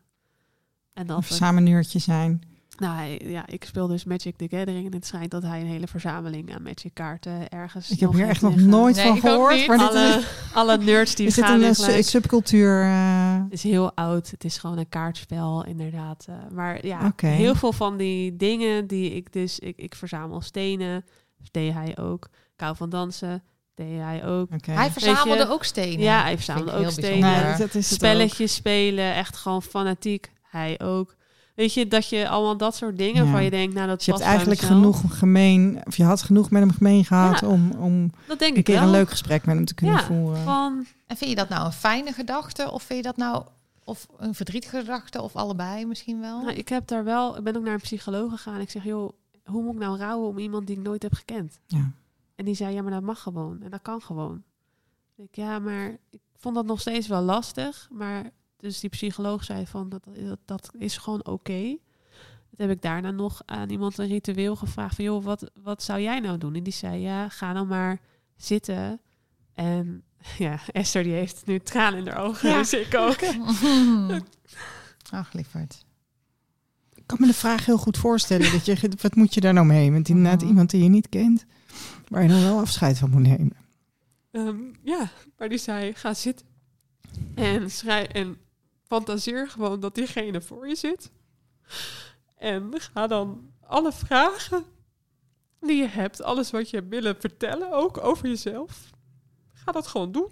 En dat we samen een uurtje zijn. Nou, hij- ja, ik speel dus Magic the Gathering en het schijnt dat hij een hele verzameling aan Magic kaarten ergens. Ik heb hier echt nog nooit Nee, van ik ook gehoord. niet. Maar dit alle, is, alle nerds die is dit gaan een in eh, subcultuur? eh, Het is heel oud. Het is gewoon een kaartspel, inderdaad. eh, maar ja, heel veel van die dingen die ik dus... Ik, ik verzamel stenen. Deed hij ook. Ik hou van dansen. deed hij ook. Hij verzamelde ook stenen. Ja, hij verzamelde ook stenen. bijzonder. Nee, dat is het Spelletjes spelen, echt gewoon fanatiek. Hij ook. Weet je, dat je allemaal dat soort dingen Ja. waarvan je denkt, nou dat Dus je hebt eigenlijk genoeg gemeen, of je had genoeg met hem gemeen gehad Ja. om, om Dat denk een ik keer wel. een leuk gesprek met hem te kunnen Ja, voeren. Van, En vind je dat nou een fijne gedachte? Of vind je dat nou of een verdrietige gedachte? Of allebei misschien wel? nou, ik heb daar wel, ik ben ook naar een psycholoog gegaan. Ik zeg, joh, hoe moet ik nou rouwen om iemand die ik nooit heb gekend? Ja. En die zei, ja, maar dat mag gewoon. En dat kan gewoon. Ik, ja, maar ik vond dat nog steeds wel lastig. Maar dus die psycholoog zei van, dat, dat, dat is gewoon oké. Dat heb ik daarna nog aan iemand een ritueel gevraagd van, joh, wat, wat zou jij nou doen? En die zei, ja, ga dan maar zitten. En ja, Esther die heeft nu tranen in haar ogen, Ja. dus ik ook. Ach, lieverd. Ik kan me de vraag heel goed voorstellen. dat je, wat moet je daar nou mee? Want inderdaad Mhm. iemand die je niet kent, waar je dan wel afscheid van moet nemen. Ehm, ja, maar die zei, ga zitten. En schrij en fantaseer gewoon dat diegene voor je zit. En ga dan alle vragen die je hebt, alles wat je willen vertellen, ook over jezelf. Ga dat gewoon doen.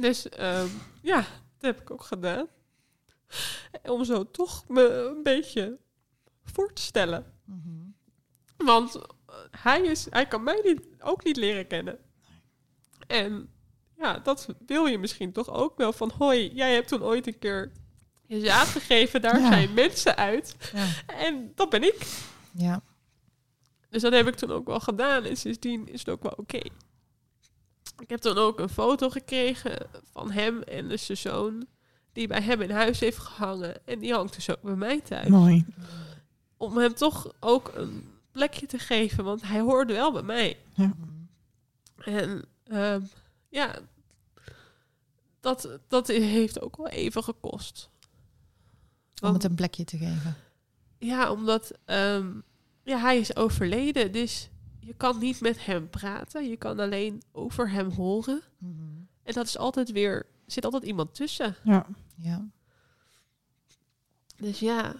Dus ehm, ja, dat heb ik ook gedaan. Om zo toch me een beetje voor te stellen. Mhm. Want eh, hij, is, hij kan mij niet, ook niet leren kennen. En ja, dat wil je misschien toch ook wel. Van hoi, jij hebt toen ooit een keer je zaad gegeven. Daar Ja. zijn mensen uit. Ja. En dat ben ik. ja. Dus dat heb ik toen ook wel gedaan. En sindsdien is het ook wel oké. Ik heb toen ook een foto gekregen van hem en dus zijn zoon. Die bij hem in huis heeft gehangen. En die hangt dus ook bij mij thuis. Mooi. Om hem toch ook een plekje te geven. Want hij hoorde wel bij mij. En ehm, ja, dat, dat heeft ook wel even gekost. Om het een plekje te geven. Ja, omdat ehm, ja, hij is overleden. Dus je kan niet met hem praten. Je kan alleen over hem horen. En dat is altijd weer... Er zit altijd iemand tussen. Ja. Ja. Dus ja.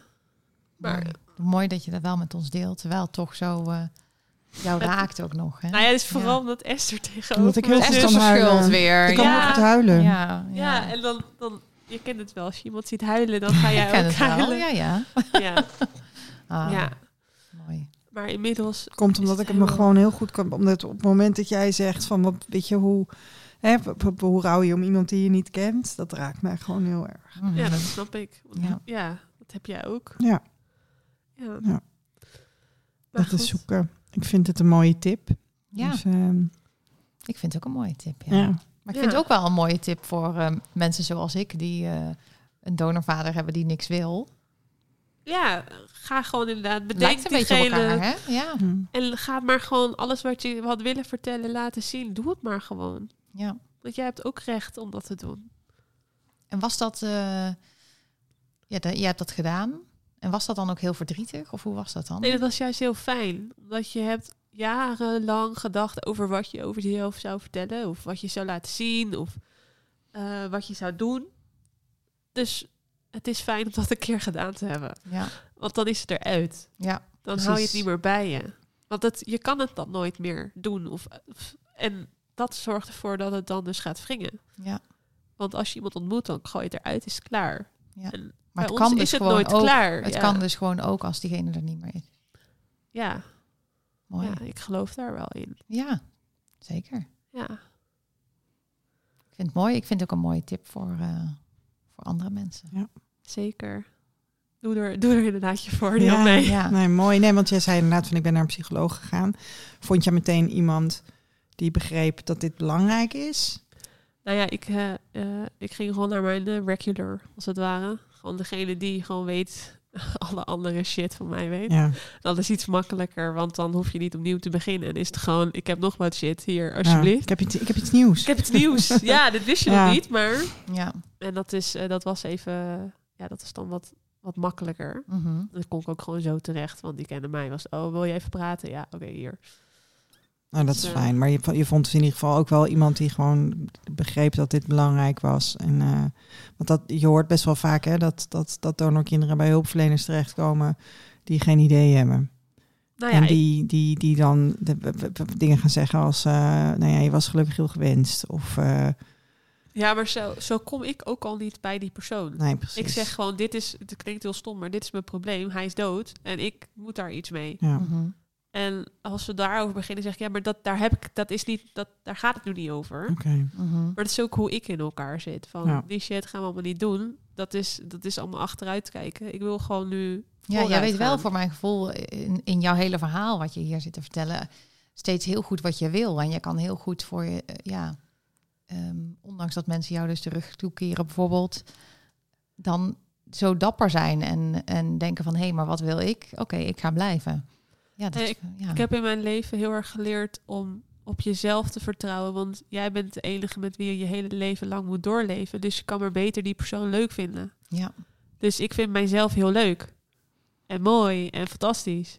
Maar Mooi. Mooi dat je dat wel met ons deelt, terwijl toch zo eh, jou raakt ook nog. Hè? nou ja, het is vooral Ja. omdat Esther tegenover Omdat ik heel Esther schuld weer. Ik kan Ja. goed huilen. Ja, Ja, en dan, dan... Je kent het wel. Als je iemand ziet huilen, dan ga jij ook het wel. huilen. Ja, ja. Ja. Ah, ja. Mooi. Maar inmiddels... Komt omdat het ik het me gewoon heel goed kan. Omdat op het moment dat jij zegt van wat weet je hoe. Hè, hoe rouw je om iemand die je niet kent? Dat raakt mij gewoon heel erg. Mhm. Ja, dat snap ik. Ja. Ja. dat heb jij ook. Ja, Ja. Ja. Maar dat is zoeken. Ik vind het een mooie tip. Ja, Dus, ehm, ik vind het ook een mooie tip. Ja. ja. Maar ik Ja. vind het ook wel een mooie tip voor eh, mensen zoals ik, die eh, een donorvader hebben die niks wil. Ja, ga gewoon inderdaad Het bedenk lijkt een beetje elkaar, hè? Ja. Hm. en ga maar gewoon alles wat je had willen vertellen laten zien. Doe het maar gewoon. ja. Want jij hebt ook recht om dat te doen. En was dat... eh ja, de, je hebt dat gedaan. En was dat dan ook heel verdrietig? Of hoe was dat dan? Nee, dat was juist heel fijn. Omdat je hebt jarenlang gedacht over wat je over jezelf zou vertellen. Of wat je zou laten zien. Of eh, wat je zou doen. Dus het is fijn om dat een keer gedaan te hebben. Ja, Want dan is het eruit. ja. Dan Precies. hou je het niet meer bij je. Want het, je kan het dan nooit meer doen. Of, of- en dat zorgt ervoor dat het dan dus gaat wringen. ja. Want als je iemand ontmoet, dan gooi je het eruit, is het klaar. Ja. En Maar bij het ons kan is dus het gewoon nooit ook, klaar. Het ja. kan dus gewoon ook als diegene er niet meer is. Ja, Mooi. ja, ik geloof daar wel in. Ja, zeker. Ja, Ik vind het mooi. Ik vind het ook een mooie tip voor, eh, voor andere mensen. zeker. Doe er, doe er inderdaad je voordeel Ja, mee. Ja. Nee, mooi. Nee, want jij zei inderdaad van ik ben naar een psycholoog gegaan. Vond je meteen iemand die begreep dat dit belangrijk is? Nou ja, ik, eh, eh, ik ging gewoon naar mijn regular, als het ware. Gewoon degene die gewoon weet, alle andere shit van mij weet. Ja. Dat is iets makkelijker, want dan hoef je niet opnieuw te beginnen. En is het gewoon, ik heb nog wat shit hier, Ja. alsjeblieft. Ik, heb iets, ik heb iets nieuws. Ik heb het nieuws. ja, dit wist je Ja. nog niet, maar... Ja. En dat, is, eh, dat was even... Ja, dat is dan wat, wat makkelijker. Mhm. Dan kon ik ook gewoon zo terecht, want die kende mij. Was, oh, wil je even praten? Ja, oké, hier. Nou, dat is Ja. fijn. Maar je, je vond dus in ieder geval ook wel iemand die gewoon begreep dat dit belangrijk was. En, eh, want dat, je hoort best wel vaak hè, dat, dat, dat donorkinderen bij hulpverleners terechtkomen die geen idee hebben. Nou ja, en die, die, die dan de, dingen gaan zeggen als, eh, nou ja, je was gelukkig heel gewenst. Of, eh, ja, maar zo, zo kom ik ook al niet bij die persoon. nee, precies. Ik zeg gewoon, dit is, het klinkt heel stom, maar dit is mijn probleem. Hij is dood en ik moet daar iets mee. Ja. Mhm. En als we daarover beginnen, zeg ik, ja, maar dat, daar heb ik, dat is niet, dat, daar gaat het nu niet over. Oké. Mhm. Maar dat is ook hoe ik in elkaar zit. Van Ja. die shit gaan we allemaal niet doen. Dat is, dat is allemaal achteruit kijken. Ik wil gewoon nu. Ja, jij weet wel voor mijn gevoel in, in jouw hele verhaal wat je hier zit te vertellen, steeds heel goed wat je wil. En je kan heel goed voor je, eh, ja, ehm, ondanks dat mensen jou dus de rug toekeren bijvoorbeeld, dan zo dapper zijn en, en denken van hé, hey, maar wat wil ik? Oké, ik ga blijven. Ja, dat, Nee, is- ja. Ik heb in mijn leven heel erg geleerd om op jezelf te vertrouwen. Want jij bent de enige met wie je je hele leven lang moet doorleven. Dus je kan maar beter die persoon leuk vinden. ja. Dus ik vind mijzelf heel leuk. En mooi en fantastisch.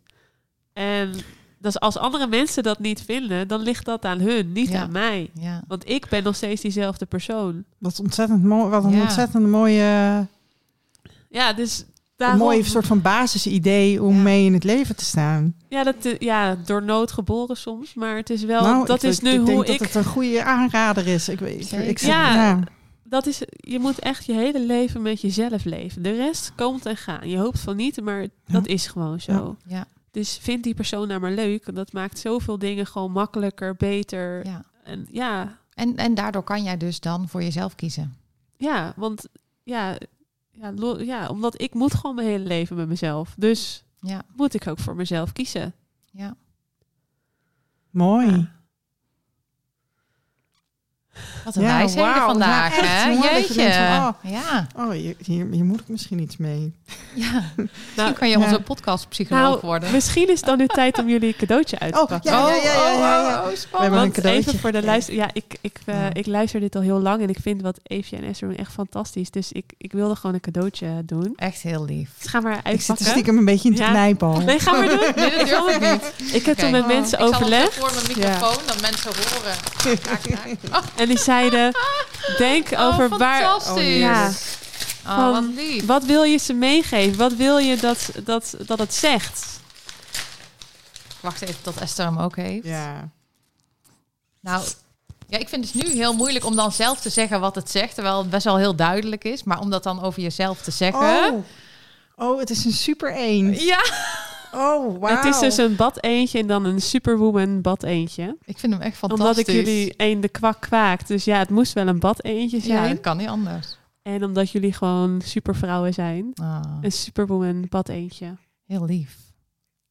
En dus als andere mensen dat niet vinden, dan ligt dat aan hun, niet Ja. aan mij. ja. Want ik ben nog steeds diezelfde persoon. Wat ontzettend mooi. Wat een Ja. ontzettend mooie, Ja, dus een mooi soort van basisidee om Ja. mee in het leven te staan. Ja, dat, eh, ja, door nood geboren soms. Maar het is wel... nou, dat ik, is ik- nu ik denk hoe dat ik... het een goede aanrader is. Ik weet, ik, Ja. ja. Dat is, je moet echt je hele leven met jezelf leven. De rest komt en gaat. Je hoopt van niet, maar dat is gewoon zo. Ja. Dus vind die persoon nou maar leuk. En dat maakt zoveel dingen gewoon makkelijker, beter. ja. En ja, En, en daardoor kan jij dus dan voor jezelf kiezen. ja, want ja, ja, lo- ja, omdat ik moet gewoon mijn hele leven met mezelf. Dus Ja, moet ik ook voor mezelf kiezen. ja. Mooi. Ja. Wat een Ja, wijsheden vandaag, Ja, hè? je Jeetje. denkt van, Ja, Oh, hier, hier, hier moet ik misschien iets mee. ja. Misschien Nou, kan je ja. onze podcastpsycholoog Nou, worden. Misschien is het dan nu tijd om jullie een cadeautje uit te Oh, pakken. ja, ja, ja, ja, ja, ja. oh, We hebben spannend. een Want cadeautje even voor de luister. Ja, ik, ik, eh, Ja. ik luister dit al heel lang en ik vind wat Eefje en Esther doen echt fantastisch. Dus ik, ik wilde gewoon een cadeautje doen. Echt heel lief. Dus ga maar Ik zit er uitpakken. stiekem een beetje in te Ja. knijpen al. Nee, ga maar doen. Nee, dat durf ik niet. Ik heb Oké. toen met Oh. mensen Ik zal overlegd het voor mijn microfoon, dat mensen horen. En die zeiden: Denk over oh, waar. fantastisch. Ja. Oh, wat lief. Wat wil je ze meegeven? Wat wil je dat, dat, dat het zegt? Wacht even tot Esther hem ook heeft. Ja. Nou, ja, ik vind het nu heel moeilijk om dan zelf te zeggen wat het zegt, terwijl het best wel heel duidelijk is. Maar om dat dan over jezelf te zeggen. Oh. oh, het is een super eend. Ja, Oh, wauw. Het is dus een bad eentje en dan een superwoman bad eentje. ik vind hem echt fantastisch. Omdat ik jullie één de kwak kwaakt. Dus ja, het moest wel een bad eentje Ja, zijn. dat kan niet anders. En omdat jullie gewoon supervrouwen zijn. Ah, Een superwoman bad eentje. heel lief.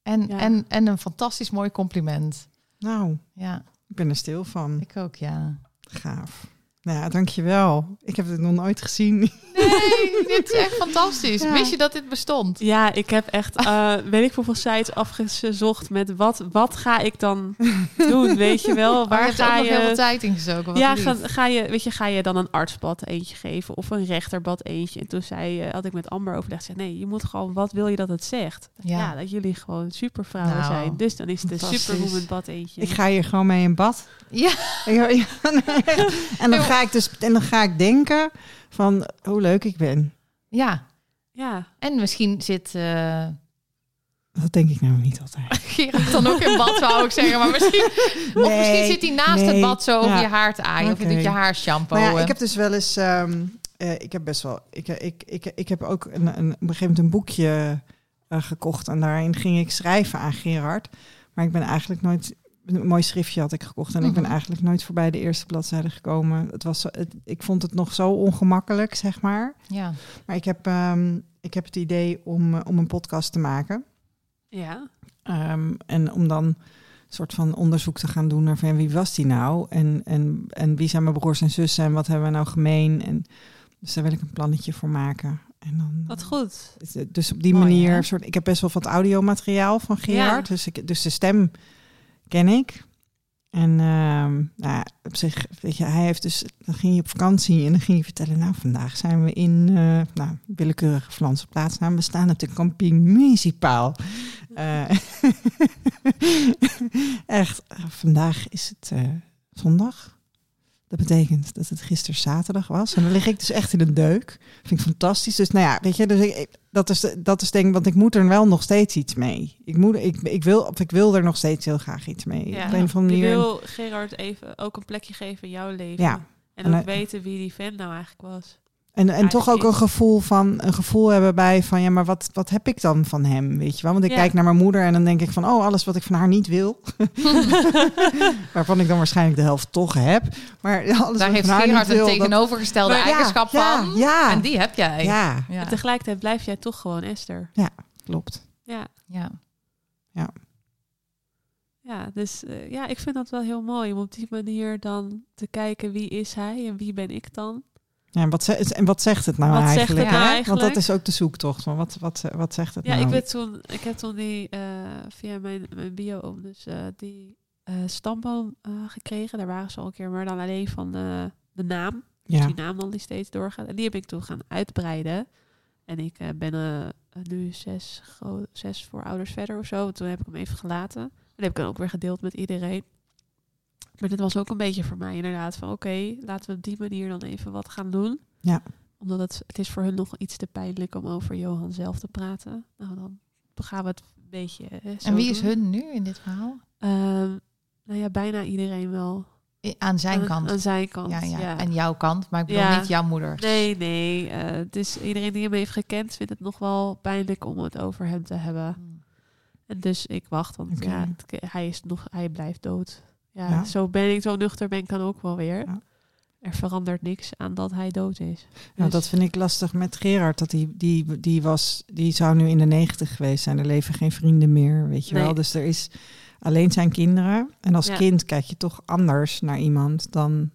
En, Ja. en, en een fantastisch mooi compliment. Nou, Ja, ik ben er stil van. ik ook, ja. Gaaf. Nou ja, dankjewel. Ik heb het nog nooit gezien. Nee, dit is echt fantastisch. Ja. Wist je dat dit bestond? Ja, ik heb echt, eh, weet ik hoeveel sites afgezocht met wat, wat ga ik dan doen, weet je wel? Waar je Waar hebt ook ga nog heel veel je... tijd in. Wat Ja, ga, ga je, weet je, ga je dan een artsbad eentje geven of een rechterbad eentje? En toen zei, eh, had ik met Amber overlegd, zei, nee, je moet gewoon, wat wil je dat het zegt? Ja. Ja, dat jullie gewoon supervrouwen Nou, zijn. Dus dan is het een superwoman bad eentje. Ik ga hier gewoon mee in bad. Ja, Ja, ja, nee. en, dan ga ik dus, en dan ga ik denken van hoe leuk ik ben. ja. Ja, En misschien zit eh Dat denk ik nou niet altijd. Gerard dan ook in bad, zou ik zeggen. Maar misschien, of misschien zit hij naast nee. het bad zo over Ja. je haar te aaien. Of je doet je haar shampoo. Ja, ik heb dus wel eens, ehm, eh, ik heb best wel, ik, ik, ik, ik heb ook een, een, op een gegeven moment een boekje eh, gekocht en daarin ging ik schrijven aan Gerard. Maar ik ben eigenlijk nooit, een mooi schriftje had ik gekocht en ik ben Mhm. eigenlijk nooit voorbij de eerste bladzijde gekomen. Het was, zo- het, ik vond het nog zo ongemakkelijk, zeg maar. Ja. Maar ik heb, ehm, ik heb het idee om, eh, om een podcast te maken. ja. Ehm, en om dan een soort van onderzoek te gaan doen naar van wie was die nou? En, en, en wie zijn mijn broers en zussen en wat hebben we nou gemeen? En, dus daar wil ik een plannetje voor maken. En dan, Wat goed. Dus- Dus op die Mooi, manier, hè? soort, ik heb best wel wat audiomateriaal van Gerard. Ja. Dus, ik, dus de stem ken ik. En ehm, nou, op zich, weet je, hij heeft dus, dan ging hij op vakantie en dan ging hij vertellen, nou, vandaag zijn we in, eh nou, willekeurige Franse plaatsnaam. We staan op de camping Municipaal. Eh, echt, vandaag is het eh, zondag. Dat betekent dat het gisteren zaterdag was. En dan lig ik dus echt in een deuk. Vind ik fantastisch. Dus nou ja, weet je, dus ik, ik- dat, is, de- dat is denk ik, want ik moet er wel nog steeds iets mee. Ik, moet, ik, ik, wil, of ik wil er nog steeds heel graag iets mee. Ja. Op een of andere Je manier. wil Gerard even ook een plekje geven in jouw leven. Ja. En En ook weten wie die fan nou eigenlijk was. En, en toch ook een gevoel van een gevoel hebben bij van ja, maar wat, wat heb ik dan van hem? Weet je wel? Want ik Ja. kijk naar mijn moeder en dan denk ik van oh, alles wat ik van haar niet wil. Waarvan ik dan waarschijnlijk de helft toch heb. Maar alles Daar wat heeft ik van haar Gerard een wil, tegenovergestelde ja, eigenschap ja, van. ja. En die heb jij. Ja, Ja. En tegelijkertijd blijf jij toch gewoon Esther. klopt. Ja, Ja. ja dus eh, ja, ik vind dat wel heel mooi om op die manier dan te kijken wie is hij en wie ben ik dan. Ja, en, wat ze, en wat zegt het nou Wat zegt eigenlijk? het nou eigenlijk? Want dat is ook de zoektocht. Van wat, wat, wat zegt het Ja, nou? ik, ben toen, ik heb toen die eh, via mijn, mijn bio dus eh, die eh, stamboom gekregen. Daar waren ze al een keer, maar dan alleen van de, de naam. Dus ja. die naam dan die steeds doorgaat. En die heb ik toen gaan uitbreiden. En ik ben nu zes, zes voor ouders verder of zo. En toen heb ik hem even gelaten. En heb ik dan ook weer gedeeld met iedereen. Maar dit was ook een beetje voor mij inderdaad van... oké, laten we op die manier dan even wat gaan doen. Ja. Omdat het, het is voor hun nog iets te pijnlijk om over Johan zelf te praten. Nou, dan gaan we het een beetje zo En wie is hun nu in dit verhaal? Ehm, nou ja, bijna iedereen wel. Aan zijn aan, kant. Aan zijn kant, ja, ja, ja. En jouw kant, maar ik bedoel Ja. niet jouw moeder. Nee, nee. eh, dus iedereen die hem heeft gekend vindt het nog wel pijnlijk om het over hem te hebben. Hmm. En dus ik wacht, want ja, het- hij is nog, hij blijft dood. Ja, Ja. zo ben ik, zo nuchter ben ik dan ook wel weer. Ja. Er verandert niks aan dat hij dood is. Nou, dat vind ik lastig met Gerard. Dat die, die, die, was, die zou nu in de negentig geweest zijn. Er leven geen vrienden meer, weet je Nee. wel. Dus er is alleen zijn kinderen. En als Ja. kind kijk je toch anders naar iemand dan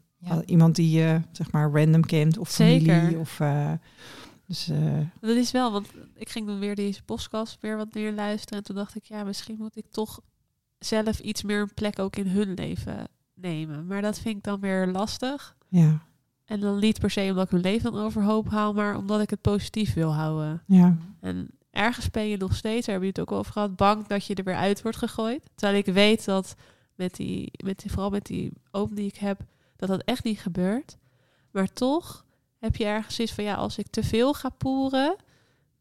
Iemand die je zeg maar random kent of familie. Zeker. Of, eh, dus, eh, Dat is wel, want ik ging dan weer deze podcast weer wat meer luisteren. En toen dacht ik, ja, misschien moet ik toch zelf iets meer een plek ook in hun leven nemen. Maar dat vind ik dan weer lastig. ja, En dan niet per se omdat ik hun leven dan overhoop haal, maar omdat ik het positief wil houden. ja, En ergens ben je nog steeds, daar heb je het ook over gehad, bang dat je er weer uit wordt gegooid. Terwijl ik weet dat met die, met die vooral met die oom die ik heb, dat dat echt niet gebeurt. Maar toch heb je ergens iets van, ja, als ik te veel ga poeren,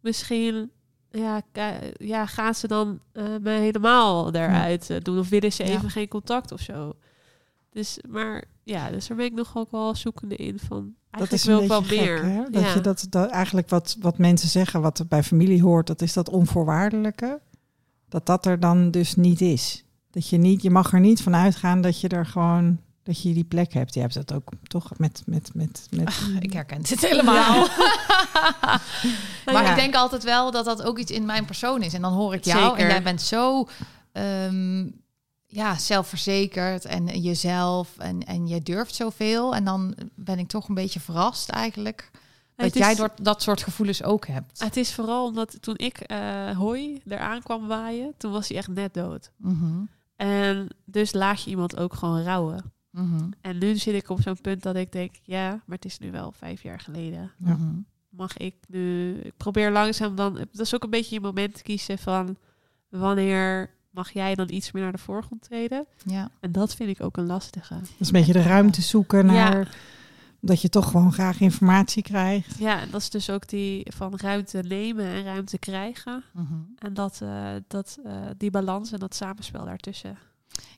misschien ja, ja, gaan ze dan eh me helemaal eruit eh, doen. Of willen ze Ja. even geen contact of zo. Dus, maar ja, dus daar ben ik nog ook wel zoekende in van, dat is wel gek, meer. hè? Dat ja. je dat, dat eigenlijk wat, wat mensen zeggen, wat er bij familie hoort, dat is dat onvoorwaardelijke. Dat dat er dan dus niet is. Dat je niet, je mag er niet van uitgaan dat je er gewoon, dat je die plek hebt. Je hebt dat ook toch met, met, met, met Ik herken dit helemaal. maar Ja. ik denk altijd wel dat dat ook iets in mijn persoon is. En dan hoor ik jou Zeker. en jij bent zo ehm, ja, zelfverzekerd en jezelf en, en je durft zoveel. En dan ben ik toch een beetje verrast eigenlijk. Dat Het is- jij door dat soort gevoelens ook hebt. Het is vooral omdat toen ik eh hooi eraan kwam waaien, toen was hij echt net dood. Mhm, En dus laat je iemand ook gewoon rouwen. Mhm, En nu zit ik op zo'n punt dat ik denk, ja, maar het is nu wel vijf jaar geleden. Ja. mhm. Mag ik nu, ik probeer langzaam dan, dat is ook een beetje je moment kiezen van wanneer mag jij dan iets meer naar de voorgrond treden. Ja. En dat vind ik ook een lastige. Dat is een beetje de ruimte zoeken naar Ja. dat je toch gewoon graag informatie krijgt. Ja, en dat is dus ook die van ruimte nemen en ruimte krijgen. mhm. En dat, eh, dat, eh, die balans en dat samenspel daartussen.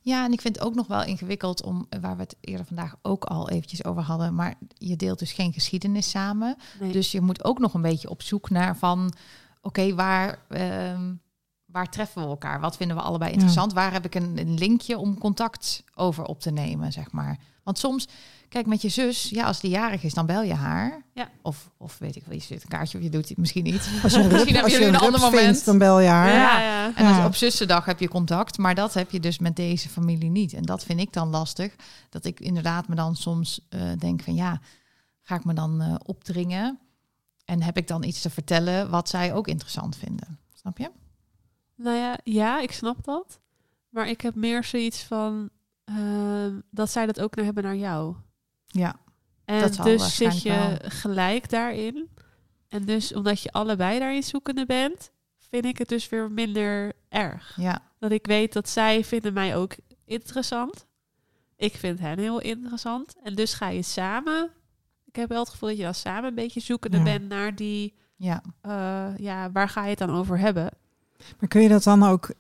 Ja, en ik vind het ook nog wel ingewikkeld om, waar we het eerder vandaag ook al eventjes over hadden, maar je deelt dus geen geschiedenis samen. Nee. Dus je moet ook nog een beetje op zoek naar van, oké, waar, ehm, waar treffen we elkaar? Wat vinden we allebei interessant? Waar heb ik een, een linkje om contact over op te nemen, zeg maar? Want soms, kijk, met je zus, ja, als die jarig is, dan bel je haar. Ja. Of, of weet ik wel, je zit een kaartje of je doet het misschien niet. Als je een, rup, Misschien hebben jullie een een ander moment. vindt, dan bel je haar. Ja. ja. En dus Ja. op zussendag heb je contact, maar dat heb je dus met deze familie niet. En dat vind ik dan lastig. Dat ik inderdaad me dan soms eh, denk van ja, ga ik me dan eh, opdringen? En heb ik dan iets te vertellen wat zij ook interessant vinden? Snap je? Nou ja, ja, ik snap dat. Maar ik heb meer zoiets van ehm, dat zij dat ook naar hebben naar jou. Ja. En Dat zal dus zit je gelijk daarin. En dus omdat je allebei daarin zoekende bent, vind ik het dus weer minder erg. Ja. Dat ik weet dat zij vinden mij ook interessant. Ik vind hen heel interessant. En dus ga je samen. Ik heb wel het gevoel dat je dan samen een beetje zoekende Ja. bent naar die. Ja. eh, ja, waar ga je het dan over hebben? Maar kun je dat dan ook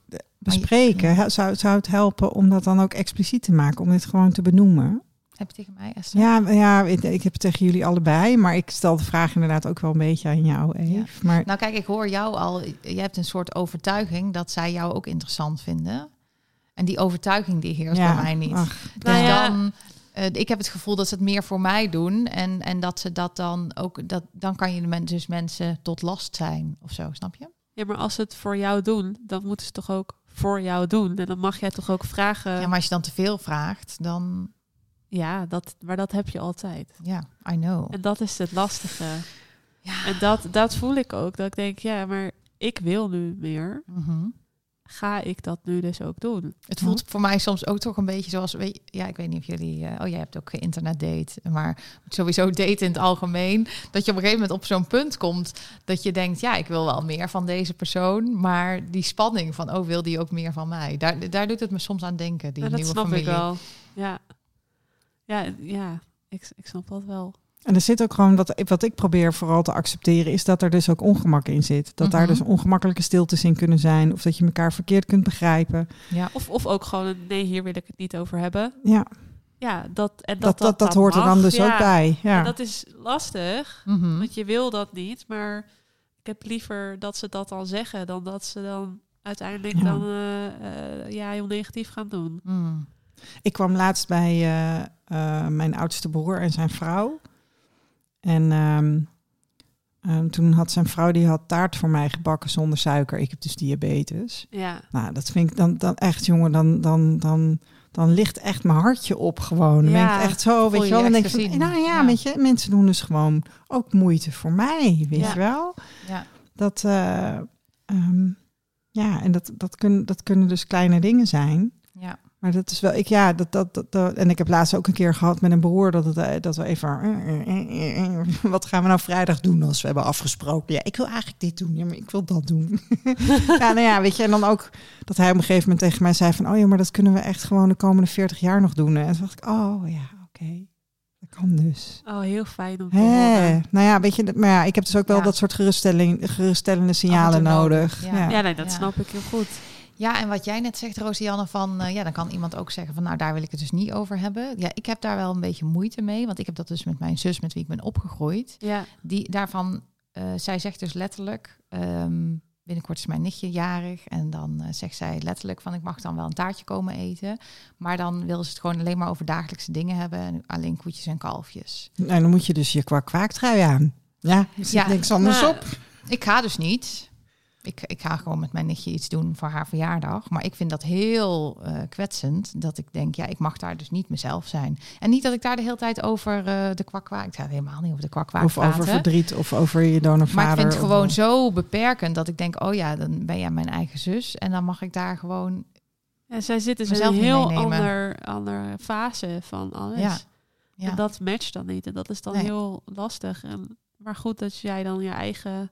bespreken? Zou, zou het helpen om dat dan ook expliciet te maken, om dit gewoon te benoemen? Heb je tegen mij, Esther? Ja, ja ik, ik heb het tegen jullie allebei, maar ik stel de vraag inderdaad ook wel een beetje aan jou, Eve. Ja. Maar Nou kijk, ik hoor jou al. Je hebt een soort overtuiging dat zij jou ook interessant vinden. En die overtuiging die heerst ja, bij mij niet. ach, Dus Nou ja. dan, eh, ik heb het gevoel dat ze het meer voor mij doen. En, en dat ze dat dan ook, dat, dan kan je de men, dus mensen tot last zijn of zo, snap je? Ja, maar als ze het voor jou doen, dan moeten ze toch ook voor jou doen. En dan mag jij toch ook vragen. ja, maar als je dan te veel vraagt, dan, Ja, dat, maar dat heb je altijd. ja, I know. En dat is het lastige. Ja. En dat, dat voel ik ook. Dat ik denk, ja, maar ik wil nu meer. Mhm. Ga ik dat nu dus ook doen? Het voelt voor mij soms ook toch een beetje zoals, weet ja, ik weet niet of jullie, eh, oh jij hebt ook internet date, maar sowieso date in het algemeen, dat je op een gegeven moment op zo'n punt komt dat je denkt, ja, ik wil wel meer van deze persoon, maar die spanning van, oh, wil die ook meer van mij? Daar, daar doet het me soms aan denken, die Ja, dat nieuwe snap familie. ik wel. Ja, ja, ja ik, ik snap dat wel. En er zit ook gewoon, wat, wat ik probeer vooral te accepteren, is dat er dus ook ongemak in zit. Dat daar Mhm. dus ongemakkelijke stiltes in kunnen zijn, of dat je elkaar verkeerd kunt begrijpen. Ja. Of, of ook gewoon nee, hier wil ik het niet over hebben. Ja, Ja, dat, en dat, dat, dat, hoort er dan dus Ja. ook bij. En Ja. dat is lastig, Mhm. want je wil dat niet. Maar ik heb liever dat ze dat dan zeggen, dan dat ze dan uiteindelijk Ja. dan eh, ja, heel negatief gaan doen. Mm. Ik kwam laatst bij eh, mijn oudste broer en zijn vrouw. En ehm, ehm, toen had zijn vrouw die had taart voor mij gebakken zonder suiker. Ik heb dus diabetes. Ja, Nou, dat vind ik dan, dan echt, jongen, dan, dan, dan, dan ligt echt mijn hartje op gewoon. Dan ben Ja, ik echt zo, weet je wel. Dan denk ik van, nou ja, Ja. weet je, mensen doen dus gewoon ook moeite voor mij, weet Ja. je wel. Ja. Dat, eh, ehm, ja, en dat, dat, kunnen, dat kunnen dus kleine dingen zijn. Ja. Maar dat is wel, ik ja, dat, dat, dat, dat- en ik heb laatst ook een keer gehad met een broer dat, het, eh, dat we even, eh, eh, wat gaan we nou vrijdag doen als we hebben afgesproken? Ja, ik wil eigenlijk dit doen, ja, maar ik wil dat doen. ja, nou ja, weet je, en dan ook dat hij op een gegeven moment tegen mij zei van, oh ja, maar dat kunnen we echt gewoon de komende 40 jaar nog doen. En toen dacht ik, oh ja, oké, dat kan dus. Oh, heel fijn om te horen. nou ja, weet je, maar ja, ik heb dus ook wel Ja. dat soort geruststelling, geruststellende signalen nodig, nodig. ja. Ja. Ja, nee, dat Ja. snap ik heel goed. Ja, en wat jij net zegt, Rosianne, van eh, ja, dan kan iemand ook zeggen van nou, daar wil ik het dus niet over hebben. Ja, ik heb daar wel een beetje moeite mee, want ik heb dat dus met mijn zus, met wie ik ben opgegroeid. Ja, Die daarvan, eh, zij zegt dus letterlijk, ehm, binnenkort is mijn nichtje jarig en dan eh, zegt zij letterlijk van ik mag dan wel een taartje komen eten, maar dan wil ze het gewoon alleen maar over dagelijkse dingen hebben en alleen koetjes en kalfjes. Nou, dan moet je dus je kwak kwaaktrui aan. Ja, er zit Ja, niks anders nou, op. Ik ga dus niet. Ik, ik ga gewoon met mijn nichtje iets doen voor haar verjaardag. Maar ik vind dat heel eh, kwetsend. Dat ik denk, ja, ik mag daar dus niet mezelf zijn. En niet dat ik daar de hele tijd over eh, de kwakwak... Ik ga helemaal niet over de kwakwak Of praten. over verdriet of over je donorvader. maar ik vind het of- gewoon zo beperkend dat ik denk... oh ja, dan ben jij mijn eigen zus. En dan mag ik daar gewoon... Ja, zij zit dus in een heel ander, andere fase van alles. Ja. Ja, En dat matcht dan niet. En dat is dan Nee. heel lastig. En, maar goed dat jij dan je eigen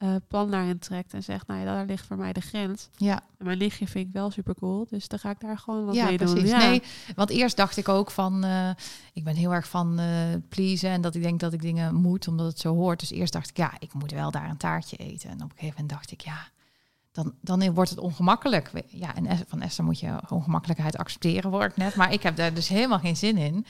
eh, plan daarin trekt en zegt, nou ja, daar ligt voor mij de grens. ja. En mijn nichtje vind ik wel super cool, dus dan ga ik daar gewoon wat ja, mee doen. precies. Ja. Nee, want eerst dacht ik ook van... eh, ik ben heel erg van eh pleasen en dat ik denk dat ik dingen moet omdat het zo hoort. Dus eerst dacht ik, ja, ik moet wel daar een taartje eten. En op een gegeven moment dacht ik, ja, dan, dan wordt het ongemakkelijk. Ja, en van Esther moet je ongemakkelijkheid accepteren, hoor ik net. Maar ik heb daar dus helemaal geen zin in.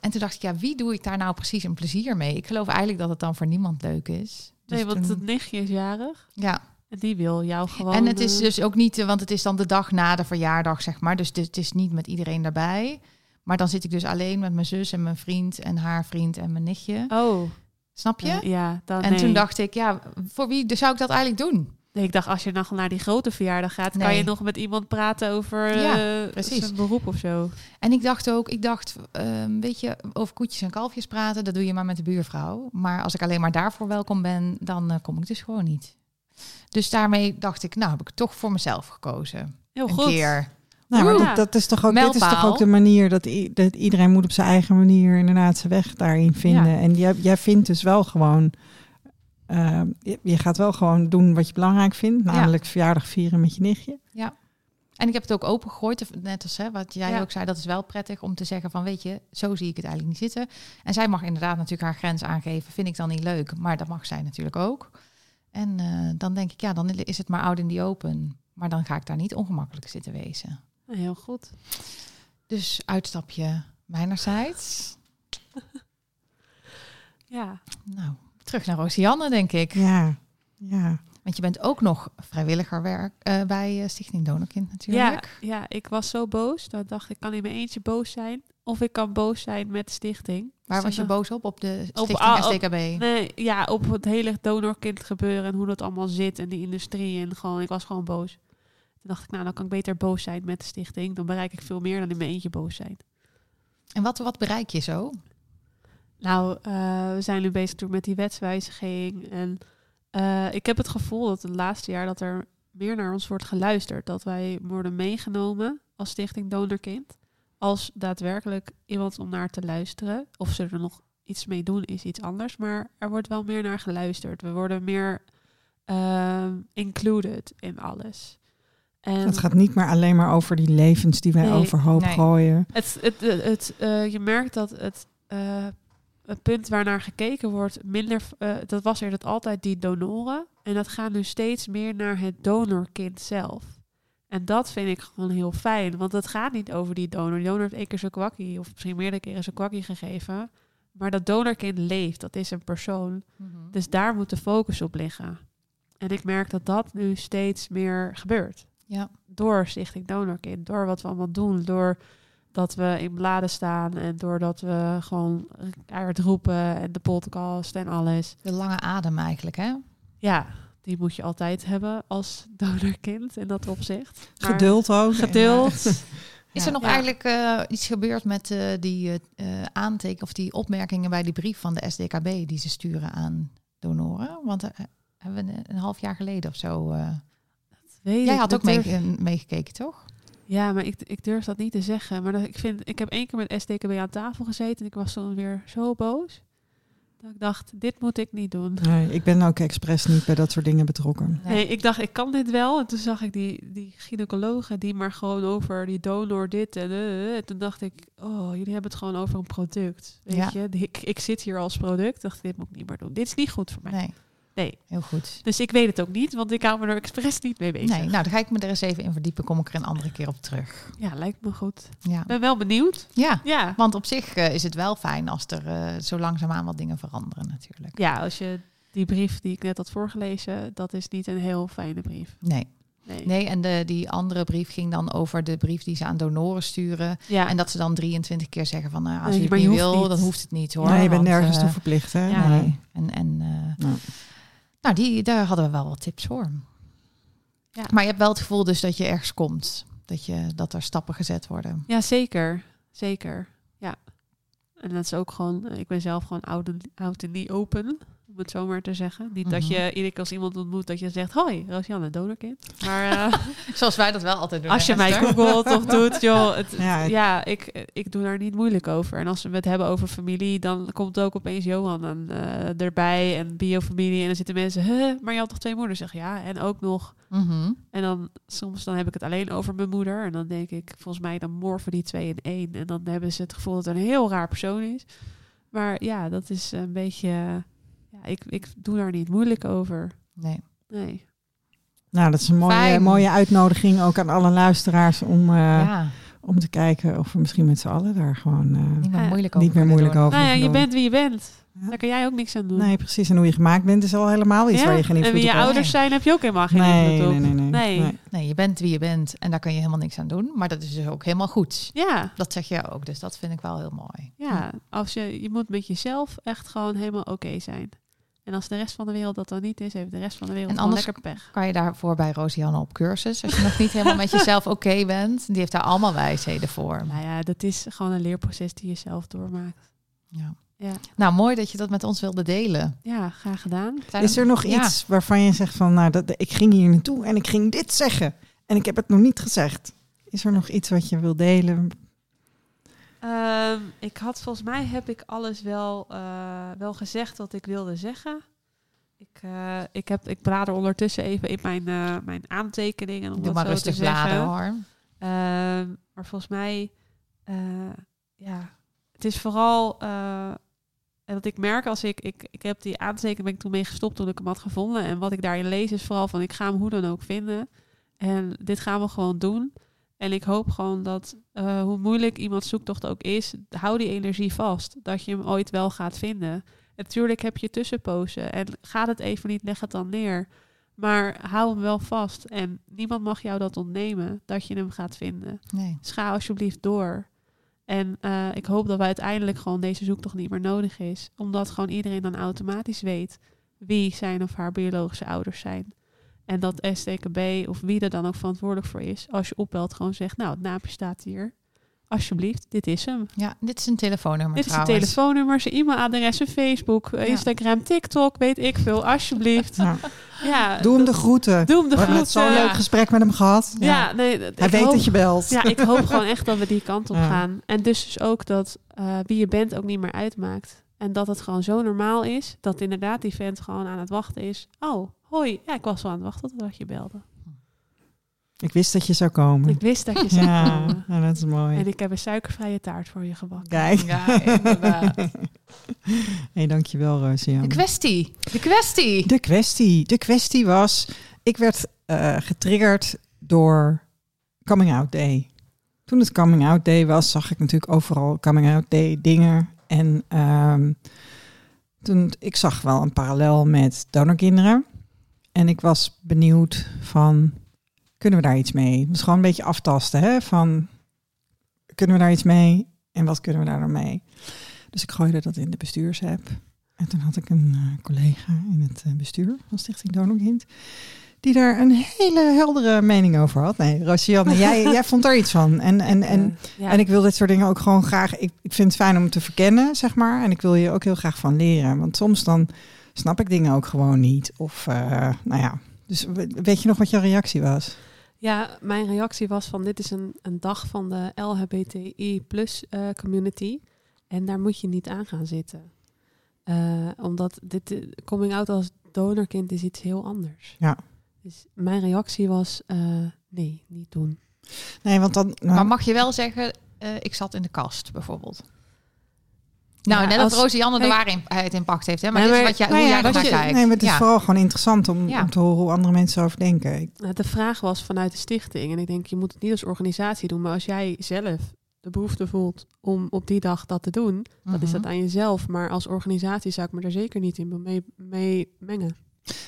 En toen dacht ik, ja, wie doe ik daar nou precies een plezier mee? Ik geloof eigenlijk dat het dan voor niemand leuk is. Dus nee, want toen- het nichtje is jarig ja, en die wil jou gewoon... en het is eh, dus ook niet, eh, want het is dan de dag na de verjaardag, zeg maar. Dus het is niet met iedereen daarbij. Maar dan zit ik dus alleen met mijn zus en mijn vriend en haar vriend en mijn nichtje. Oh, Snap je? eh, ja. Dan, en nee. toen dacht ik, ja, voor wie zou ik dat eigenlijk doen? Nee, ik dacht, als je nog naar die grote verjaardag gaat, kan je nog met iemand praten over Ja, eh, precies. zijn beroep of zo. En ik dacht ook, ik dacht, ehm, weet je, over koetjes en kalfjes praten, dat doe je maar met de buurvrouw. Maar als ik alleen maar daarvoor welkom ben, dan eh, kom ik dus gewoon niet. Dus daarmee dacht ik, nou heb ik toch voor mezelf gekozen. Heel een goed. keer. Nou, maar dat, dat is toch ook, dit is toch ook de manier dat, dat iedereen moet op zijn eigen manier inderdaad zijn weg daarin vinden. Ja. En jij, jij vindt dus wel gewoon, eh, je, je gaat wel gewoon doen wat je belangrijk vindt, namelijk verjaardag vieren met je nichtje. En ik heb het ook opengegooid, net als hè, wat jij Ja. ook zei, dat is wel prettig om te zeggen van, weet je, zo zie ik het eigenlijk niet zitten. En zij mag inderdaad natuurlijk haar grens aangeven, vind ik dan niet leuk, maar dat mag zij natuurlijk ook. En eh, dan denk ik, ja, dan is het maar oud in die open. Maar dan ga ik daar niet ongemakkelijk zitten wezen. Heel goed. Dus uitstapje mijnerzijds. Ja. Nou, terug naar Rosianne, denk ik. Ja, ja. Want je bent ook nog vrijwilliger werk eh, bij eh, Stichting Donorkind Ja, natuurlijk. ja, ik was zo boos. Dat dacht ik, kan in mijn eentje boos zijn. Of ik kan boos zijn met de stichting. Waar was je boos op? Op de Op- Stichting op- STKB? Nee, ja, op het hele donorkind gebeuren en hoe dat allemaal zit en die industrie en gewoon, ik was gewoon boos. Toen dacht ik, nou, dan kan ik beter boos zijn met de stichting. Dan bereik ik veel meer dan in mijn eentje boos zijn. En wat, wat bereik je zo? Nou, eh, we zijn nu bezig met die wetswijziging. En eh, ik heb het gevoel dat het laatste jaar dat er meer naar ons wordt geluisterd. Dat wij worden meegenomen als Stichting Donorkind. Als daadwerkelijk iemand om naar te luisteren. Of ze er nog iets mee doen, is iets anders. Maar er wordt wel meer naar geluisterd. We worden meer ehm, included in alles. En Het gaat niet meer alleen maar over die levens die wij Nee, overhoop nee. gooien. Het, het, het, het, eh, je merkt dat het, het punt waarnaar gekeken wordt minder. eh, dat was er dat altijd die donoren. En dat gaat nu steeds meer naar het donorkind zelf. En dat vind ik gewoon heel fijn. Want het gaat niet over die donor. Die donor heeft één keer zijn kwakkie. Of misschien meerdere keren zijn kwakkie gegeven. Maar dat donorkind leeft. Dat is een persoon. Dus daar moet de focus op liggen. En ik merk dat dat nu steeds meer gebeurt Ja. door Stichting Donorkind, door wat we allemaal doen, door dat we in bladen staan en doordat we gewoon keihard roepen en de podcast en alles. De lange adem eigenlijk, hè? Ja, die moet je altijd hebben als donorkind in dat opzicht. Maar Geduld ook. Geduld. Is er nog Ja. eigenlijk eh, iets gebeurd met eh, die eh aanteken of die opmerkingen bij die brief van de SDKB die ze sturen aan donoren? Want hebben we een, een half jaar geleden of zo. eh, Weet jij ik, had ook mee- meegekeken, toch? Ja, maar ik, ik durf dat niet te zeggen. Maar dat, ik, vind, ik heb één keer met SDKB aan tafel gezeten en ik was dan weer zo boos. Dat ik dacht, dit moet ik niet doen. Nee, ik ben ook expres niet bij dat soort dingen betrokken. Nee, ik dacht, ik kan dit wel. En toen zag ik die, die gynaecologen die maar gewoon over die donor dit en... eh, eh. En toen dacht ik, oh, jullie hebben het gewoon over een product. Weet Ja. je, ik, ik zit hier als product. dacht, dit moet ik niet meer doen. Dit is niet goed voor mij. Nee. Nee. Heel goed. Dus ik weet het ook niet, want ik hou me er expres niet mee bezig. Nee, nou, dan ga ik me er eens even in verdiepen. Kom ik er een andere keer op terug. Ja, lijkt me goed. Ja, Ik ben wel benieuwd. ja. Ja. want op zich eh, is het wel fijn als er eh, zo langzaamaan wat dingen veranderen natuurlijk. Ja, als je die brief die ik net had voorgelezen, dat is niet een heel fijne brief. Nee. Nee. Nee, en de, die andere brief ging dan over de brief die ze aan donoren sturen. Ja, En dat ze dan 23 keer zeggen van, nou, als Nee, je het niet wil, niet. dan hoeft het niet hoor. nee, je bent Want, nergens eh, toe verplicht, hè? ja. Nee. Nee. En, en eh, Ja. Nou, die, daar hadden we wel wat tips voor. Ja. Maar je hebt wel het gevoel dus dat je ergens komt. Dat, je, dat er stappen gezet worden. ja zeker. Zeker. Ja. En dat is ook gewoon, ik ben zelf gewoon oud en, oud en niet open, om het zo maar te zeggen. Niet dat Mhm. je iedere keer als iemand ontmoet dat je zegt, hoi, Rosianne, donorkind. Maar eh, Zoals wij dat wel altijd doen. als je mij googelt of doet, joh, het, Ja, ja, ik- ik, doe daar niet moeilijk over. En als we het hebben over familie, dan komt ook opeens Johan eh, erbij en biofamilie. En dan zitten mensen, huh, maar je had toch twee moeders? Zeg ja, en ook nog Mhm. En dan soms dan heb ik het alleen over mijn moeder. En dan denk ik, volgens mij dan morfen die twee in één. En dan hebben ze het gevoel dat het een heel raar persoon is. Maar ja, dat is een beetje. Ja, ik, ik doe daar niet moeilijk over. Nee. Nee. Nou, dat is een mooie, Fijn. mooie uitnodiging ook aan alle luisteraars om, eh, ja, om te kijken of we misschien met z'n allen daar gewoon eh, niet meer Ja, moeilijk over niet meer kunnen moeilijk doen. over Nou ja, je doen. bent wie je bent. Ja. Daar kan jij ook niks aan doen. Nee, precies. En hoe je gemaakt bent is al helemaal iets Ja? waar je geen en invloed wie je op hebt. ouders zijn, heb je ook helemaal geen nee, invloed nee, op. nee, nee, Nee. Nee, je bent wie je bent en daar kun je helemaal niks aan doen. Maar dat is dus ook helemaal goed. Ja, Dat zeg je ook, dus dat vind ik wel heel mooi. ja. Als je, je moet met jezelf echt gewoon helemaal oké zijn. En als de rest van de wereld dat dan niet is, heeft de rest van de wereld En anders- lekker pech. Kan je daarvoor bij Rosianne op cursus, als je nog niet helemaal met jezelf oké bent. Die heeft daar allemaal wijsheden voor. Nou ja, dat is gewoon een leerproces die je zelf doormaakt. Ja. Ja, Nou, mooi dat je dat met ons wilde delen. ja graag gedaan. Is er nog Ja. iets waarvan je zegt van, nou, dat, ik ging hier naartoe en ik ging dit zeggen en ik heb het nog niet gezegd? Is er nog iets wat je wil delen? Ehm, ik had volgens mij heb ik alles wel, eh, wel gezegd wat ik wilde zeggen. Ik, eh, ik, heb, ik blader ondertussen even in mijn, eh, mijn aantekeningen. Om Doe dat maar zo rustig te hoor. Ehm, maar volgens mij, ja, het is vooral. en wat ik merk als ik, ik, ik heb die aantekening ben ik toen mee gestopt toen ik hem had gevonden. En wat ik daarin lees is vooral van ik ga hem hoe dan ook vinden. En dit gaan we gewoon doen. En ik hoop gewoon dat eh, hoe moeilijk iemands zoektocht ook is, hou die energie vast. Dat je hem ooit wel gaat vinden. En natuurlijk heb je tussenpozen. En gaat het even niet, leg het dan neer. Maar hou hem wel vast. En niemand mag jou dat ontnemen, dat je hem gaat vinden. Nee. Dus ga alsjeblieft door. En eh, ik hoop dat we uiteindelijk gewoon deze zoektocht niet meer nodig is. Omdat gewoon iedereen dan automatisch weet wie zijn of haar biologische ouders zijn. En dat STKB of wie er dan ook verantwoordelijk voor is, als je opbelt, gewoon zegt, nou, het naampje staat hier. Alsjeblieft, dit is hem. Ja, dit is een telefoonnummer Dit is zijn trouwens. telefoonnummer, zijn e-mailadres, zijn Facebook, eh, Instagram, TikTok, weet ik veel. Alsjeblieft. Ja. Ja, Doe hem de groeten. doe hem de We hebben net groeten. zo'n leuk gesprek met hem gehad. Ja, nee, Hij weet hoop- dat je belt. Ja, ik hoop gewoon echt dat we die kant op Ja. gaan. En dus, dus ook dat eh, wie je bent ook niet meer uitmaakt. En dat het gewoon zo normaal is dat inderdaad die vent gewoon aan het wachten is. Oh, hoi. Ja, ik was wel aan het wachten totdat je belde. Ik wist dat je zou komen. Ik wist dat je zou ja, komen. ja, dat is mooi. En ik heb een suikervrije taart voor je gebakken. Kijk. Ja, inderdaad. hey, dankjewel, Rosianne. De kwestie. De kwestie. De kwestie. De kwestie was, ik werd eh, getriggerd door Coming Out Day. Toen het Coming Out Day was, zag ik natuurlijk overal Coming Out Day dingen. En ehm, toen, ik zag wel een parallel met donorkinderen. En ik was benieuwd van, kunnen we daar iets mee? Het was gewoon een beetje aftasten, hè? Van, kunnen we daar iets mee? En wat kunnen we daar dan mee? Dus ik gooide dat in de bestuursapp. En toen had ik een eh, collega in het eh, bestuur van Stichting Donorkind. die daar een hele heldere mening over had. Nee, Rosianne, jij, jij vond er iets van. En, en, en, ja. en ik wil dit soort dingen ook gewoon graag... Ik, ik vind het fijn om te verkennen, zeg maar. En ik wil je ook heel graag van leren. Want soms dan snap ik dingen ook gewoon niet. Of, eh, nou ja... Dus we- weet je nog wat jouw reactie was? Ja, mijn reactie was van dit is een, een dag van de LHBTI plus eh, community. En daar moet je niet aan gaan zitten. Eh, omdat dit coming out als donorkind is iets heel anders. Ja. Dus mijn reactie was eh, nee, niet doen. Nee, want dan... nou, Maar mag je wel zeggen, eh, ik zat in de kast bijvoorbeeld? Nou, Ja, net als- als Rosianne de waarheid in pacht heeft. Hè? Maar Nee, dit is wat jij, nou hoe ja, jij naar kijkt. Nee, maar het is Ja. vooral gewoon interessant om, Ja. om te horen hoe andere mensen erover denken. Nou, de vraag was vanuit de stichting. En ik denk, je moet het niet als organisatie doen. Maar als jij zelf de behoefte voelt om op die dag dat te doen, dat is Mhm. dat aan jezelf. Maar als organisatie zou ik me er zeker niet in mee, mee mengen.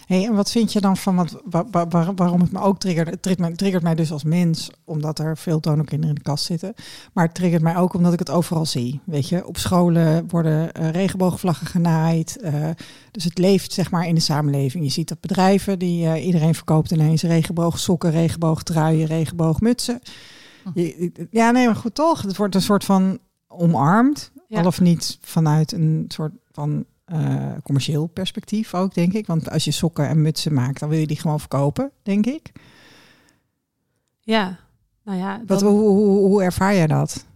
Hey, en wat vind je dan van wat, wa- wa- waar- waarom het me ook triggert? Het triggert mij, triggert mij dus als mens, omdat er veel donorkinderen in de kast zitten. Maar het triggert mij ook omdat ik het overal zie. Weet je, op scholen worden eh, regenboogvlaggen genaaid. eh, dus het leeft zeg maar in de samenleving. Je ziet dat bedrijven die eh, iedereen verkoopt ineens regenboogsokken, regenboogtruien, regenboogmutsen. Je- ja, nee, maar goed toch. Het wordt een soort van omarmd. Ja. Al of niet vanuit een soort van eh, commercieel perspectief ook, denk ik. Want als je sokken en mutsen maakt, dan wil je die gewoon verkopen, denk ik. Ja, nou ja, Wat, hoe, hoe, hoe ervaar jij dat?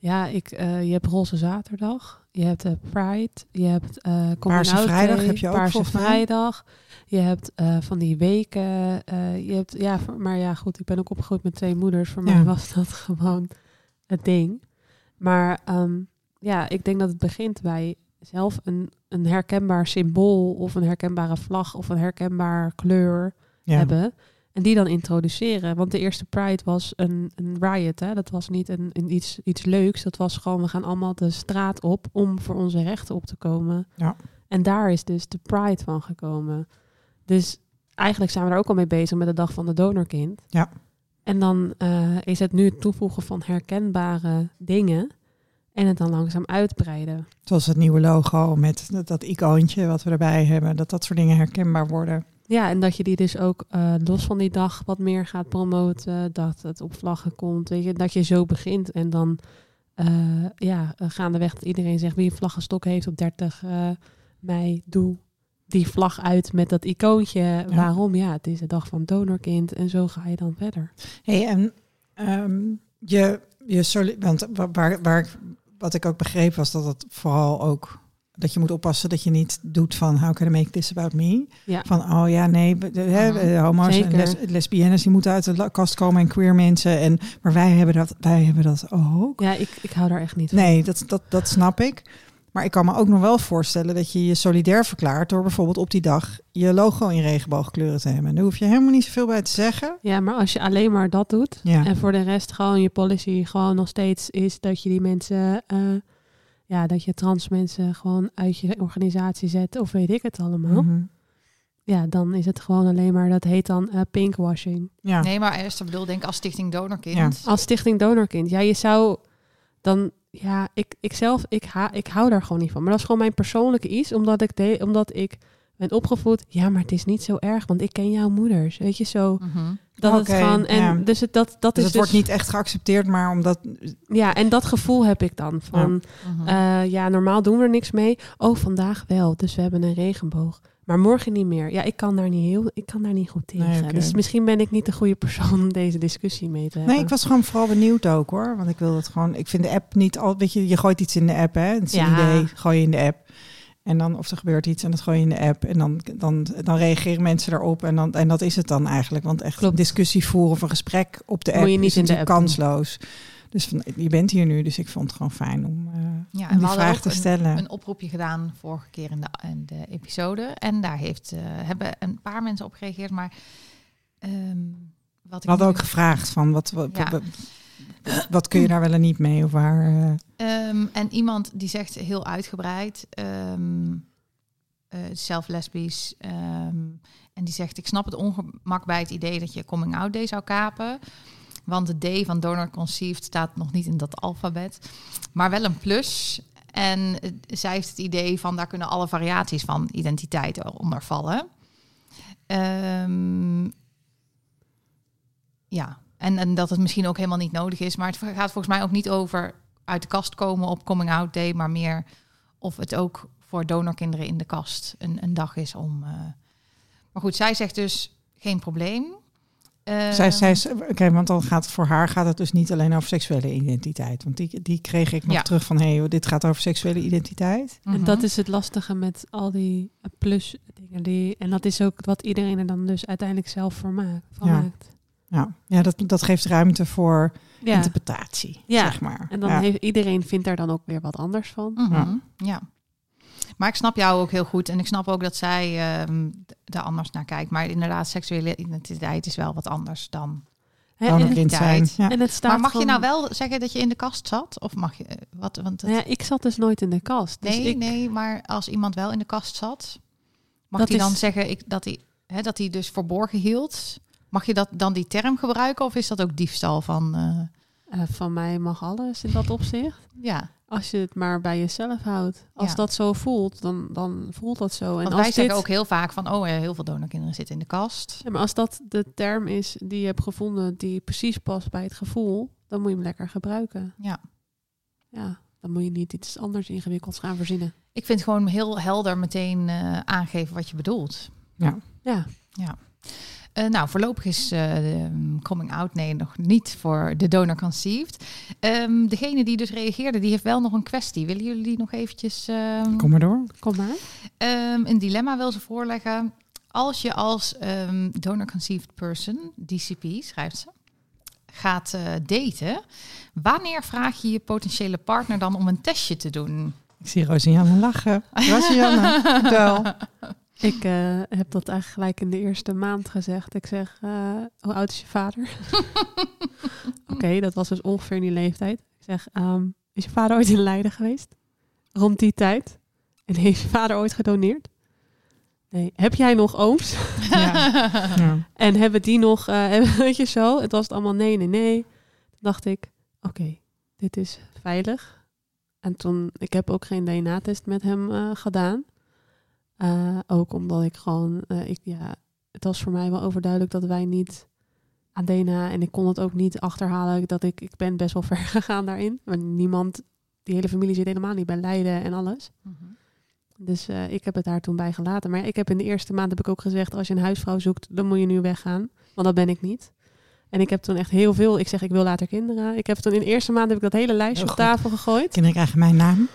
ja ik, eh, je hebt Roze Zaterdag, je hebt eh, Pride, je hebt Paarse Out Vrijdag Day, heb je ook, Paarse. Vrijdag. Je hebt van die weken, je hebt, ja, voor- maar ja, goed, ik ben ook opgegroeid met twee moeders. Voor Ja. mij was dat gewoon het ding. Maar ehm, ja, ik denk dat het begint bij zelf een, een herkenbaar symbool of een herkenbare vlag of een herkenbaar kleur Ja. hebben. En die dan introduceren. Want de eerste Pride was een, een riot. Hè? Dat was niet een, een iets, iets leuks. Dat was gewoon, we gaan allemaal de straat op om voor onze rechten op te komen. Ja. En daar is dus de Pride van gekomen. Dus eigenlijk zijn we er ook al mee bezig met de dag van de donorkind. Ja. En dan eh, is het nu het toevoegen van herkenbare dingen. En het dan langzaam uitbreiden. Zoals het nieuwe logo met dat, icoontje wat we erbij hebben. Dat dat soort dingen herkenbaar worden. Ja, en dat je die dus ook eh, los van die dag wat meer gaat promoten. Dat het op vlaggen komt. Weet je, dat je zo begint. En dan eh, ja, gaandeweg dat iedereen zegt wie een vlaggenstok heeft op 30 eh, mei. Doe die vlag uit met dat icoontje. Waarom? Ja, het is de dag van donorkind. En zo ga je dan verder. Hey, en ehm, je, je want wa- waar, waar, ik- wat ik ook begreep was dat het vooral ook dat je moet oppassen dat je niet doet van how can I make this about me? Ja. Van oh ja, nee, de, Mhm. de homo's en les, lesbiennes die moeten uit de kast komen en queer mensen en maar wij hebben dat, wij hebben dat ook. Ja, ik, ik hou daar echt niet van. Nee, dat, dat, dat snap ik. Maar ik kan me ook nog wel voorstellen dat je je solidair verklaart door bijvoorbeeld op die dag je logo in regenboogkleuren te hebben. Daar hoef je helemaal niet zoveel bij te zeggen. Ja, maar als je alleen maar dat doet. Ja. En voor de rest gewoon je policy gewoon nog steeds is dat je die mensen, eh, ja, dat je trans mensen gewoon uit je organisatie zet of weet ik het allemaal. Mhm. Ja, dan is het gewoon alleen maar, dat heet dan eh, pinkwashing. Ja. Nee, maar eerst bedoel, denk als Stichting Donorkind. Ja. Als Stichting Donorkind, ja, je zou dan, ja, ik, ik zelf, ik, ha, ik hou daar gewoon niet van. Maar dat is gewoon mijn persoonlijke iets, omdat ik, de, omdat ik ben opgevoed. Ja, maar het is niet zo erg, want ik ken jouw moeders, weet je zo. Mhm. Dat Oké, het gewoon, en ja. dus het, dat, dat Dus is het wordt niet echt geaccepteerd, maar omdat... Ja, en dat gevoel heb ik dan van, Mhm. eh, ja, normaal doen we er niks mee. Oh, vandaag wel, dus we hebben een regenboog. Maar morgen niet meer. Ja, ik kan daar niet heel, ik kan daar niet goed tegen. Nee. Dus misschien ben ik niet de goede persoon om deze discussie mee te hebben. Nee, ik was gewoon vooral benieuwd ook hoor. Want ik wil het gewoon... Ik vind de app niet al... Weet je, je gooit iets in de app hè. Het is een idee, gooi je in de app. En dan, of er gebeurt iets en dat gooi je in de app. En dan, dan, dan reageren mensen daarop. En, dan, en dat is het dan eigenlijk. Want echt Klopt. een discussie voeren of een gesprek op de Moet app je niet is in de doen. Dus van, je bent hier nu, dus ik vond het gewoon fijn om, eh, Ja, om die vraag te een- stellen. een oproepje gedaan vorige keer in de, in de episode. En daar heeft, eh, hebben een paar mensen op gereageerd. Maar ehm, wat ik We hadden nu- ook gevraagd van wat, wat, Ja. wat, wat kun je daar wel en niet mee? Of waar, eh, Ehm, en iemand die zegt heel uitgebreid, ehm, eh, zelf lesbisch, ehm, en die zegt: Ik snap het ongemak bij het idee dat je coming out day zou kapen. Want de D van donor conceived staat nog niet in dat alfabet, maar wel een plus. En eh, zij heeft het idee van daar kunnen alle variaties van identiteit onder vallen. Ehm, En, en dat het misschien ook helemaal niet nodig is. Maar het gaat volgens mij ook niet over uit de kast komen op Coming Out Day, maar meer of het ook voor donorkinderen in de kast een, een dag is om. eh, Maar goed, zij zegt dus geen probleem. Zij, zij, is- oké, want dan gaat het voor haar gaat het dus niet alleen over seksuele identiteit. Want die, die kreeg ik nog Ja. terug van, hé, hey, dit gaat over seksuele identiteit. mhm. En dat is het lastige met al die eh, plus dingen. Die, en dat is ook wat iedereen er dan dus uiteindelijk zelf voor maakt. Van Ja. maakt. Ja, ja dat, dat geeft ruimte voor Ja. interpretatie, Ja. zeg maar. En dan ja. heeft iedereen vindt daar dan ook weer wat anders van. Mhm, ja. Maar ik snap jou ook heel goed. En ik snap ook dat zij ehm daar anders naar kijkt. Maar inderdaad, seksuele identiteit is wel wat anders dan. Dan en, kind zijn. Ja. en het staat maar mag je nou wel zeggen dat je in de kast zat? Of mag je eh, wat? Want het- Nou ja, ik zat dus nooit in de kast. Dus nee, ik, nee. Maar als iemand wel in de kast zat, mag hij dan is- zeggen ik, dat hij hè, dat hij dus verborgen hield? Mag je dat dan die term gebruiken? Of is dat ook diefstal van? eh, eh, van mij mag alles in dat opzicht. ja. Als je het maar bij jezelf houdt. Als Ja. dat zo voelt, dan, dan voelt dat zo. En Want als wij dit, zeggen ook heel vaak van, oh, heel veel donorkinderen zitten in de kast. Ja, maar als dat de term is die je hebt gevonden, die precies past bij het gevoel, dan moet je hem lekker gebruiken. Ja. Ja, dan moet je niet iets anders ingewikkelds gaan verzinnen. Ik vind gewoon heel helder meteen eh, aangeven wat je bedoelt. Ja, Eh, nou, voorlopig is eh, de coming out nee nog niet voor de donor conceived. Ehm, degene die dus reageerde, die heeft wel nog een kwestie. Willen jullie die nog eventjes... ehm, Kom maar door. kom maar. Ehm, een dilemma wil ze voorleggen. Als je als ehm, donor conceived person, DCP schrijft ze, gaat eh, daten, wanneer vraag je je potentiële partner dan om een testje te doen? Ik zie Rosianne lachen. Rosianne, vertel. Ik eh, heb dat eigenlijk gelijk in de eerste maand gezegd. Ik zeg, eh, hoe oud is je vader? Oké, dat was dus ongeveer in die leeftijd. Ik zeg, ehm, is je vader ooit in Leiden geweest? Rond die tijd? En heeft je vader ooit gedoneerd? Nee. Heb jij nog ooms? Ja. Ja. En hebben die nog, eh, hebben- weet je zo? Het was het allemaal nee, nee, nee. Toen dacht ik, oké, dit is veilig. En toen, ik heb ook geen DNA-test met hem eh, gedaan. Eh, ook omdat ik gewoon, eh, ik, ja, het was voor mij wel overduidelijk dat wij niet aan DNA en ik kon het ook niet achterhalen dat ik, ik ben best wel ver gegaan daarin. Maar niemand, die hele familie zit helemaal niet bij Leiden en alles. Dus eh, ik heb het daar toen bij gelaten. Maar ik heb in de eerste maand heb ik ook gezegd, als je een huisvrouw zoekt, dan moet je nu weggaan. Want dat ben ik niet. En ik heb toen echt heel veel. Ik zeg, ik wil later kinderen. Ik heb toen in de eerste maand heb ik dat hele lijstje op tafel gegooid. Kinderen krijgen mijn naam,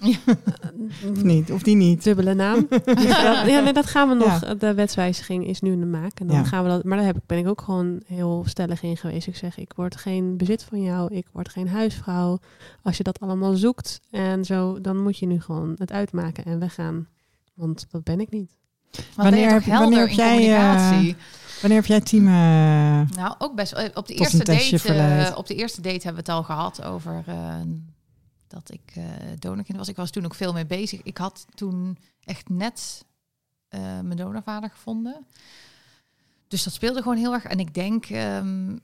of niet? Of die niet? Dubbele naam. Dat, ja, nee, dat gaan we nog. Ja. De wetswijziging is nu in de maak. En dan Ja. gaan we dat. Maar daar heb ik, ben ik ook gewoon heel stellig in geweest. Ik zeg, ik word geen bezit van jou. Ik word geen huisvrouw. Als je dat allemaal zoekt en zo, dan moet je nu gewoon het uitmaken en weggaan. Want dat ben ik niet. Want ben je Wanneer toch heb- helder wanneer in heb jij, eh, communicatie? Wanneer heb jij team... eh, Nou, ook best wel. Op de eerste date, eh, op de eerste date hebben we het al gehad over eh, dat ik eh donorkind was. Ik was toen ook veel mee bezig. Ik had toen echt net eh, mijn donorvader gevonden. Dus dat speelde gewoon heel erg. En ik denk, ehm,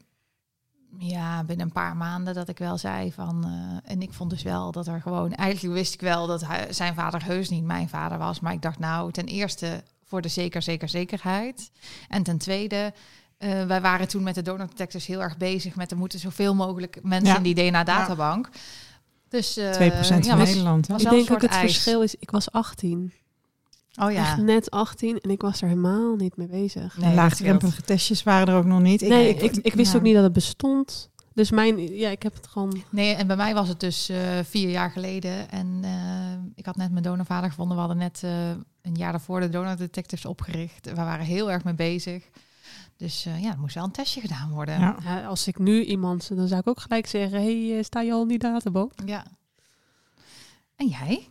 ja, binnen een paar maanden dat ik wel zei van. eh, en ik vond dus wel dat er gewoon. Eigenlijk wist ik wel dat hij, zijn vader heus niet mijn vader was. Maar ik dacht, nou, ten eerste voor de zeker, zeker, zekerheid. En ten tweede. wij waren toen met de donor detectives heel erg bezig met er moeten zoveel mogelijk mensen Ja. in die DNA-databank. Dus eh 2% van was- Nederland. hè? was ik denk ook het ijs. verschil is, ik was 18. Oh ja. Echt net 18 en ik was er helemaal niet mee bezig. Nee, Laagdrempelige testjes waren er ook nog niet. Ik, nee, ik, ik, wist ja. ook niet dat het bestond. Dus mijn, ja, ik heb het gewoon. Nee, en bij mij was het dus eh, vier jaar geleden. En eh, ik had net mijn donorvader gevonden. We hadden net eh, een jaar daarvoor de donor detectives opgericht. We waren heel erg mee bezig. Dus eh, ja, er moest wel een testje gedaan worden. Ja. Ja, als ik nu iemand, dan zou ik ook gelijk zeggen: hey, eh, sta je al in die databank? Ja. En jij?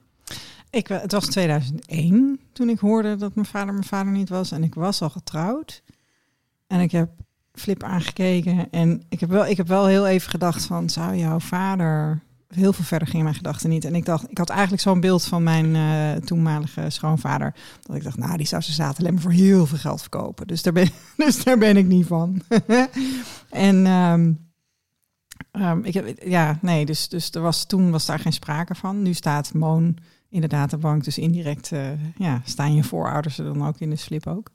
Ik, wa- het was 2001 toen ik hoorde dat mijn vader mijn vader niet was. En ik was al getrouwd. En ik heb Flip aangekeken. En ik heb wel, ik heb wel heel even gedacht van, zou jouw vader... Heel veel verder gingen mijn gedachten niet. En ik dacht, ik had eigenlijk zo'n beeld van mijn eh, toenmalige schoonvader. Dat ik dacht, nou, die zou zijn zaad alleen maar voor heel veel geld verkopen. Dus daar ben, dus daar ben ik niet van. en ehm, ehm, ik heb, ja, nee, dus, dus er was, toen was daar geen sprake van. Nu staat Moon in de databank. Dus indirect eh, ja, staan je voorouders er dan ook in de slip ook.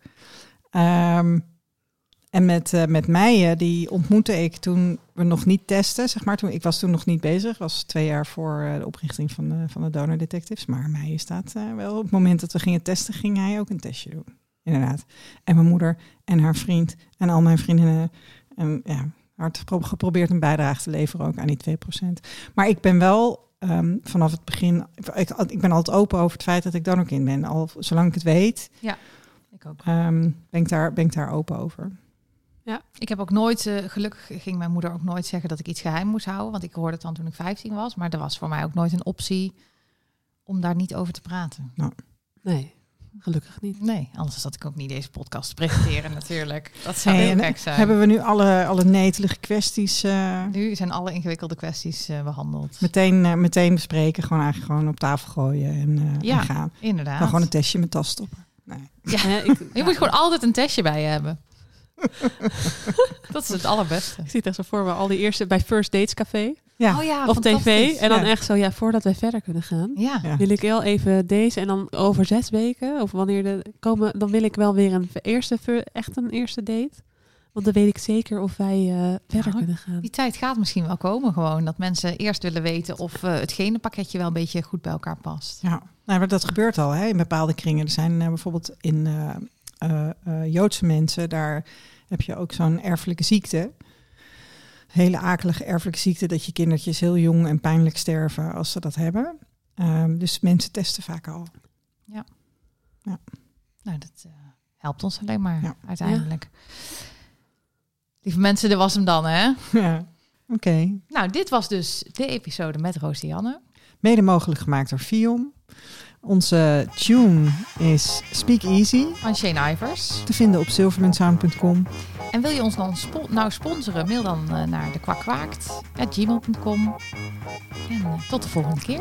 Ehm, en met, eh, met Meijen, die ontmoette ik toen we nog niet testen, zeg maar. Toen, ik was toen nog niet bezig, was twee jaar voor eh, de oprichting van de, van de Donor Detectives. Maar Meijen staat eh, wel, op het moment dat we gingen testen, ging hij ook een testje doen. Inderdaad. En mijn moeder en haar vriend en al mijn vriendinnen. En ja, hard gepro- geprobeerd een bijdrage te leveren ook aan die 2%. Maar ik ben wel ehm, vanaf het begin, ik, ik ben altijd open over het feit dat ik donorkind ben. Al zolang ik het weet, Ik ook. ehm, ben, ik daar, ben ik daar open over. Ik heb ook nooit, eh, gelukkig ging mijn moeder ook nooit zeggen dat ik iets geheim moest houden. Want ik hoorde het dan toen ik 15 was. Maar er was voor mij ook nooit een optie om daar niet over te praten. Nee, gelukkig niet. Nee, anders zat ik ook niet deze podcast te presenteren natuurlijk. Dat zou Hey, heel gek zijn. Hebben we nu alle, alle netelige kwesties eh, Nu zijn alle ingewikkelde kwesties eh, behandeld. meteen, eh, meteen bespreken? Gewoon eigenlijk gewoon op tafel gooien en, eh, Ja. en gaan. Inderdaad. Dan gewoon een testje met tas stoppen. Nee. Ja. Ja, ik, Je moet gewoon altijd een testje bij je hebben. dat is het allerbeste. ik zie het echt zo voor me, al die eerste bij First Dates Café Ja. Oh ja, of tv. En dan Ja. echt zo, ja, voordat wij verder kunnen gaan, Ja. Wil ik wel even deze. En dan over zes weken, of wanneer de komen, dan wil ik wel weer een eerste, echt een eerste date. Want dan weet ik zeker of wij eh, verder kunnen gaan. Die tijd gaat misschien wel komen gewoon. Dat mensen eerst willen weten of eh, het genenpakketje wel een beetje goed bij elkaar past. Ja, nou, maar dat gebeurt al hè, in bepaalde kringen. Er zijn eh, bijvoorbeeld in eh, eh, Joodse mensen, daar heb je ook zo'n erfelijke ziekte. Hele akelige erfelijke ziekte, dat je kindertjes heel jong en pijnlijk sterven als ze dat hebben. Ehm, dus mensen testen vaak al. Nou, dat eh, helpt ons alleen maar Ja. uiteindelijk. Lieve mensen, dit was hem dan, hè? ja, oké. Nou, dit was dus de episode met Roosianne. Mede mogelijk gemaakt door Fion. Onze tune is Speak Easy, Van Shane Ivers. te vinden op silvermansound.com. En wil je ons dan spo- nou sponsoren? Mail dan eh, naar de kwakwaakt gmail.com. En eh, tot de volgende keer.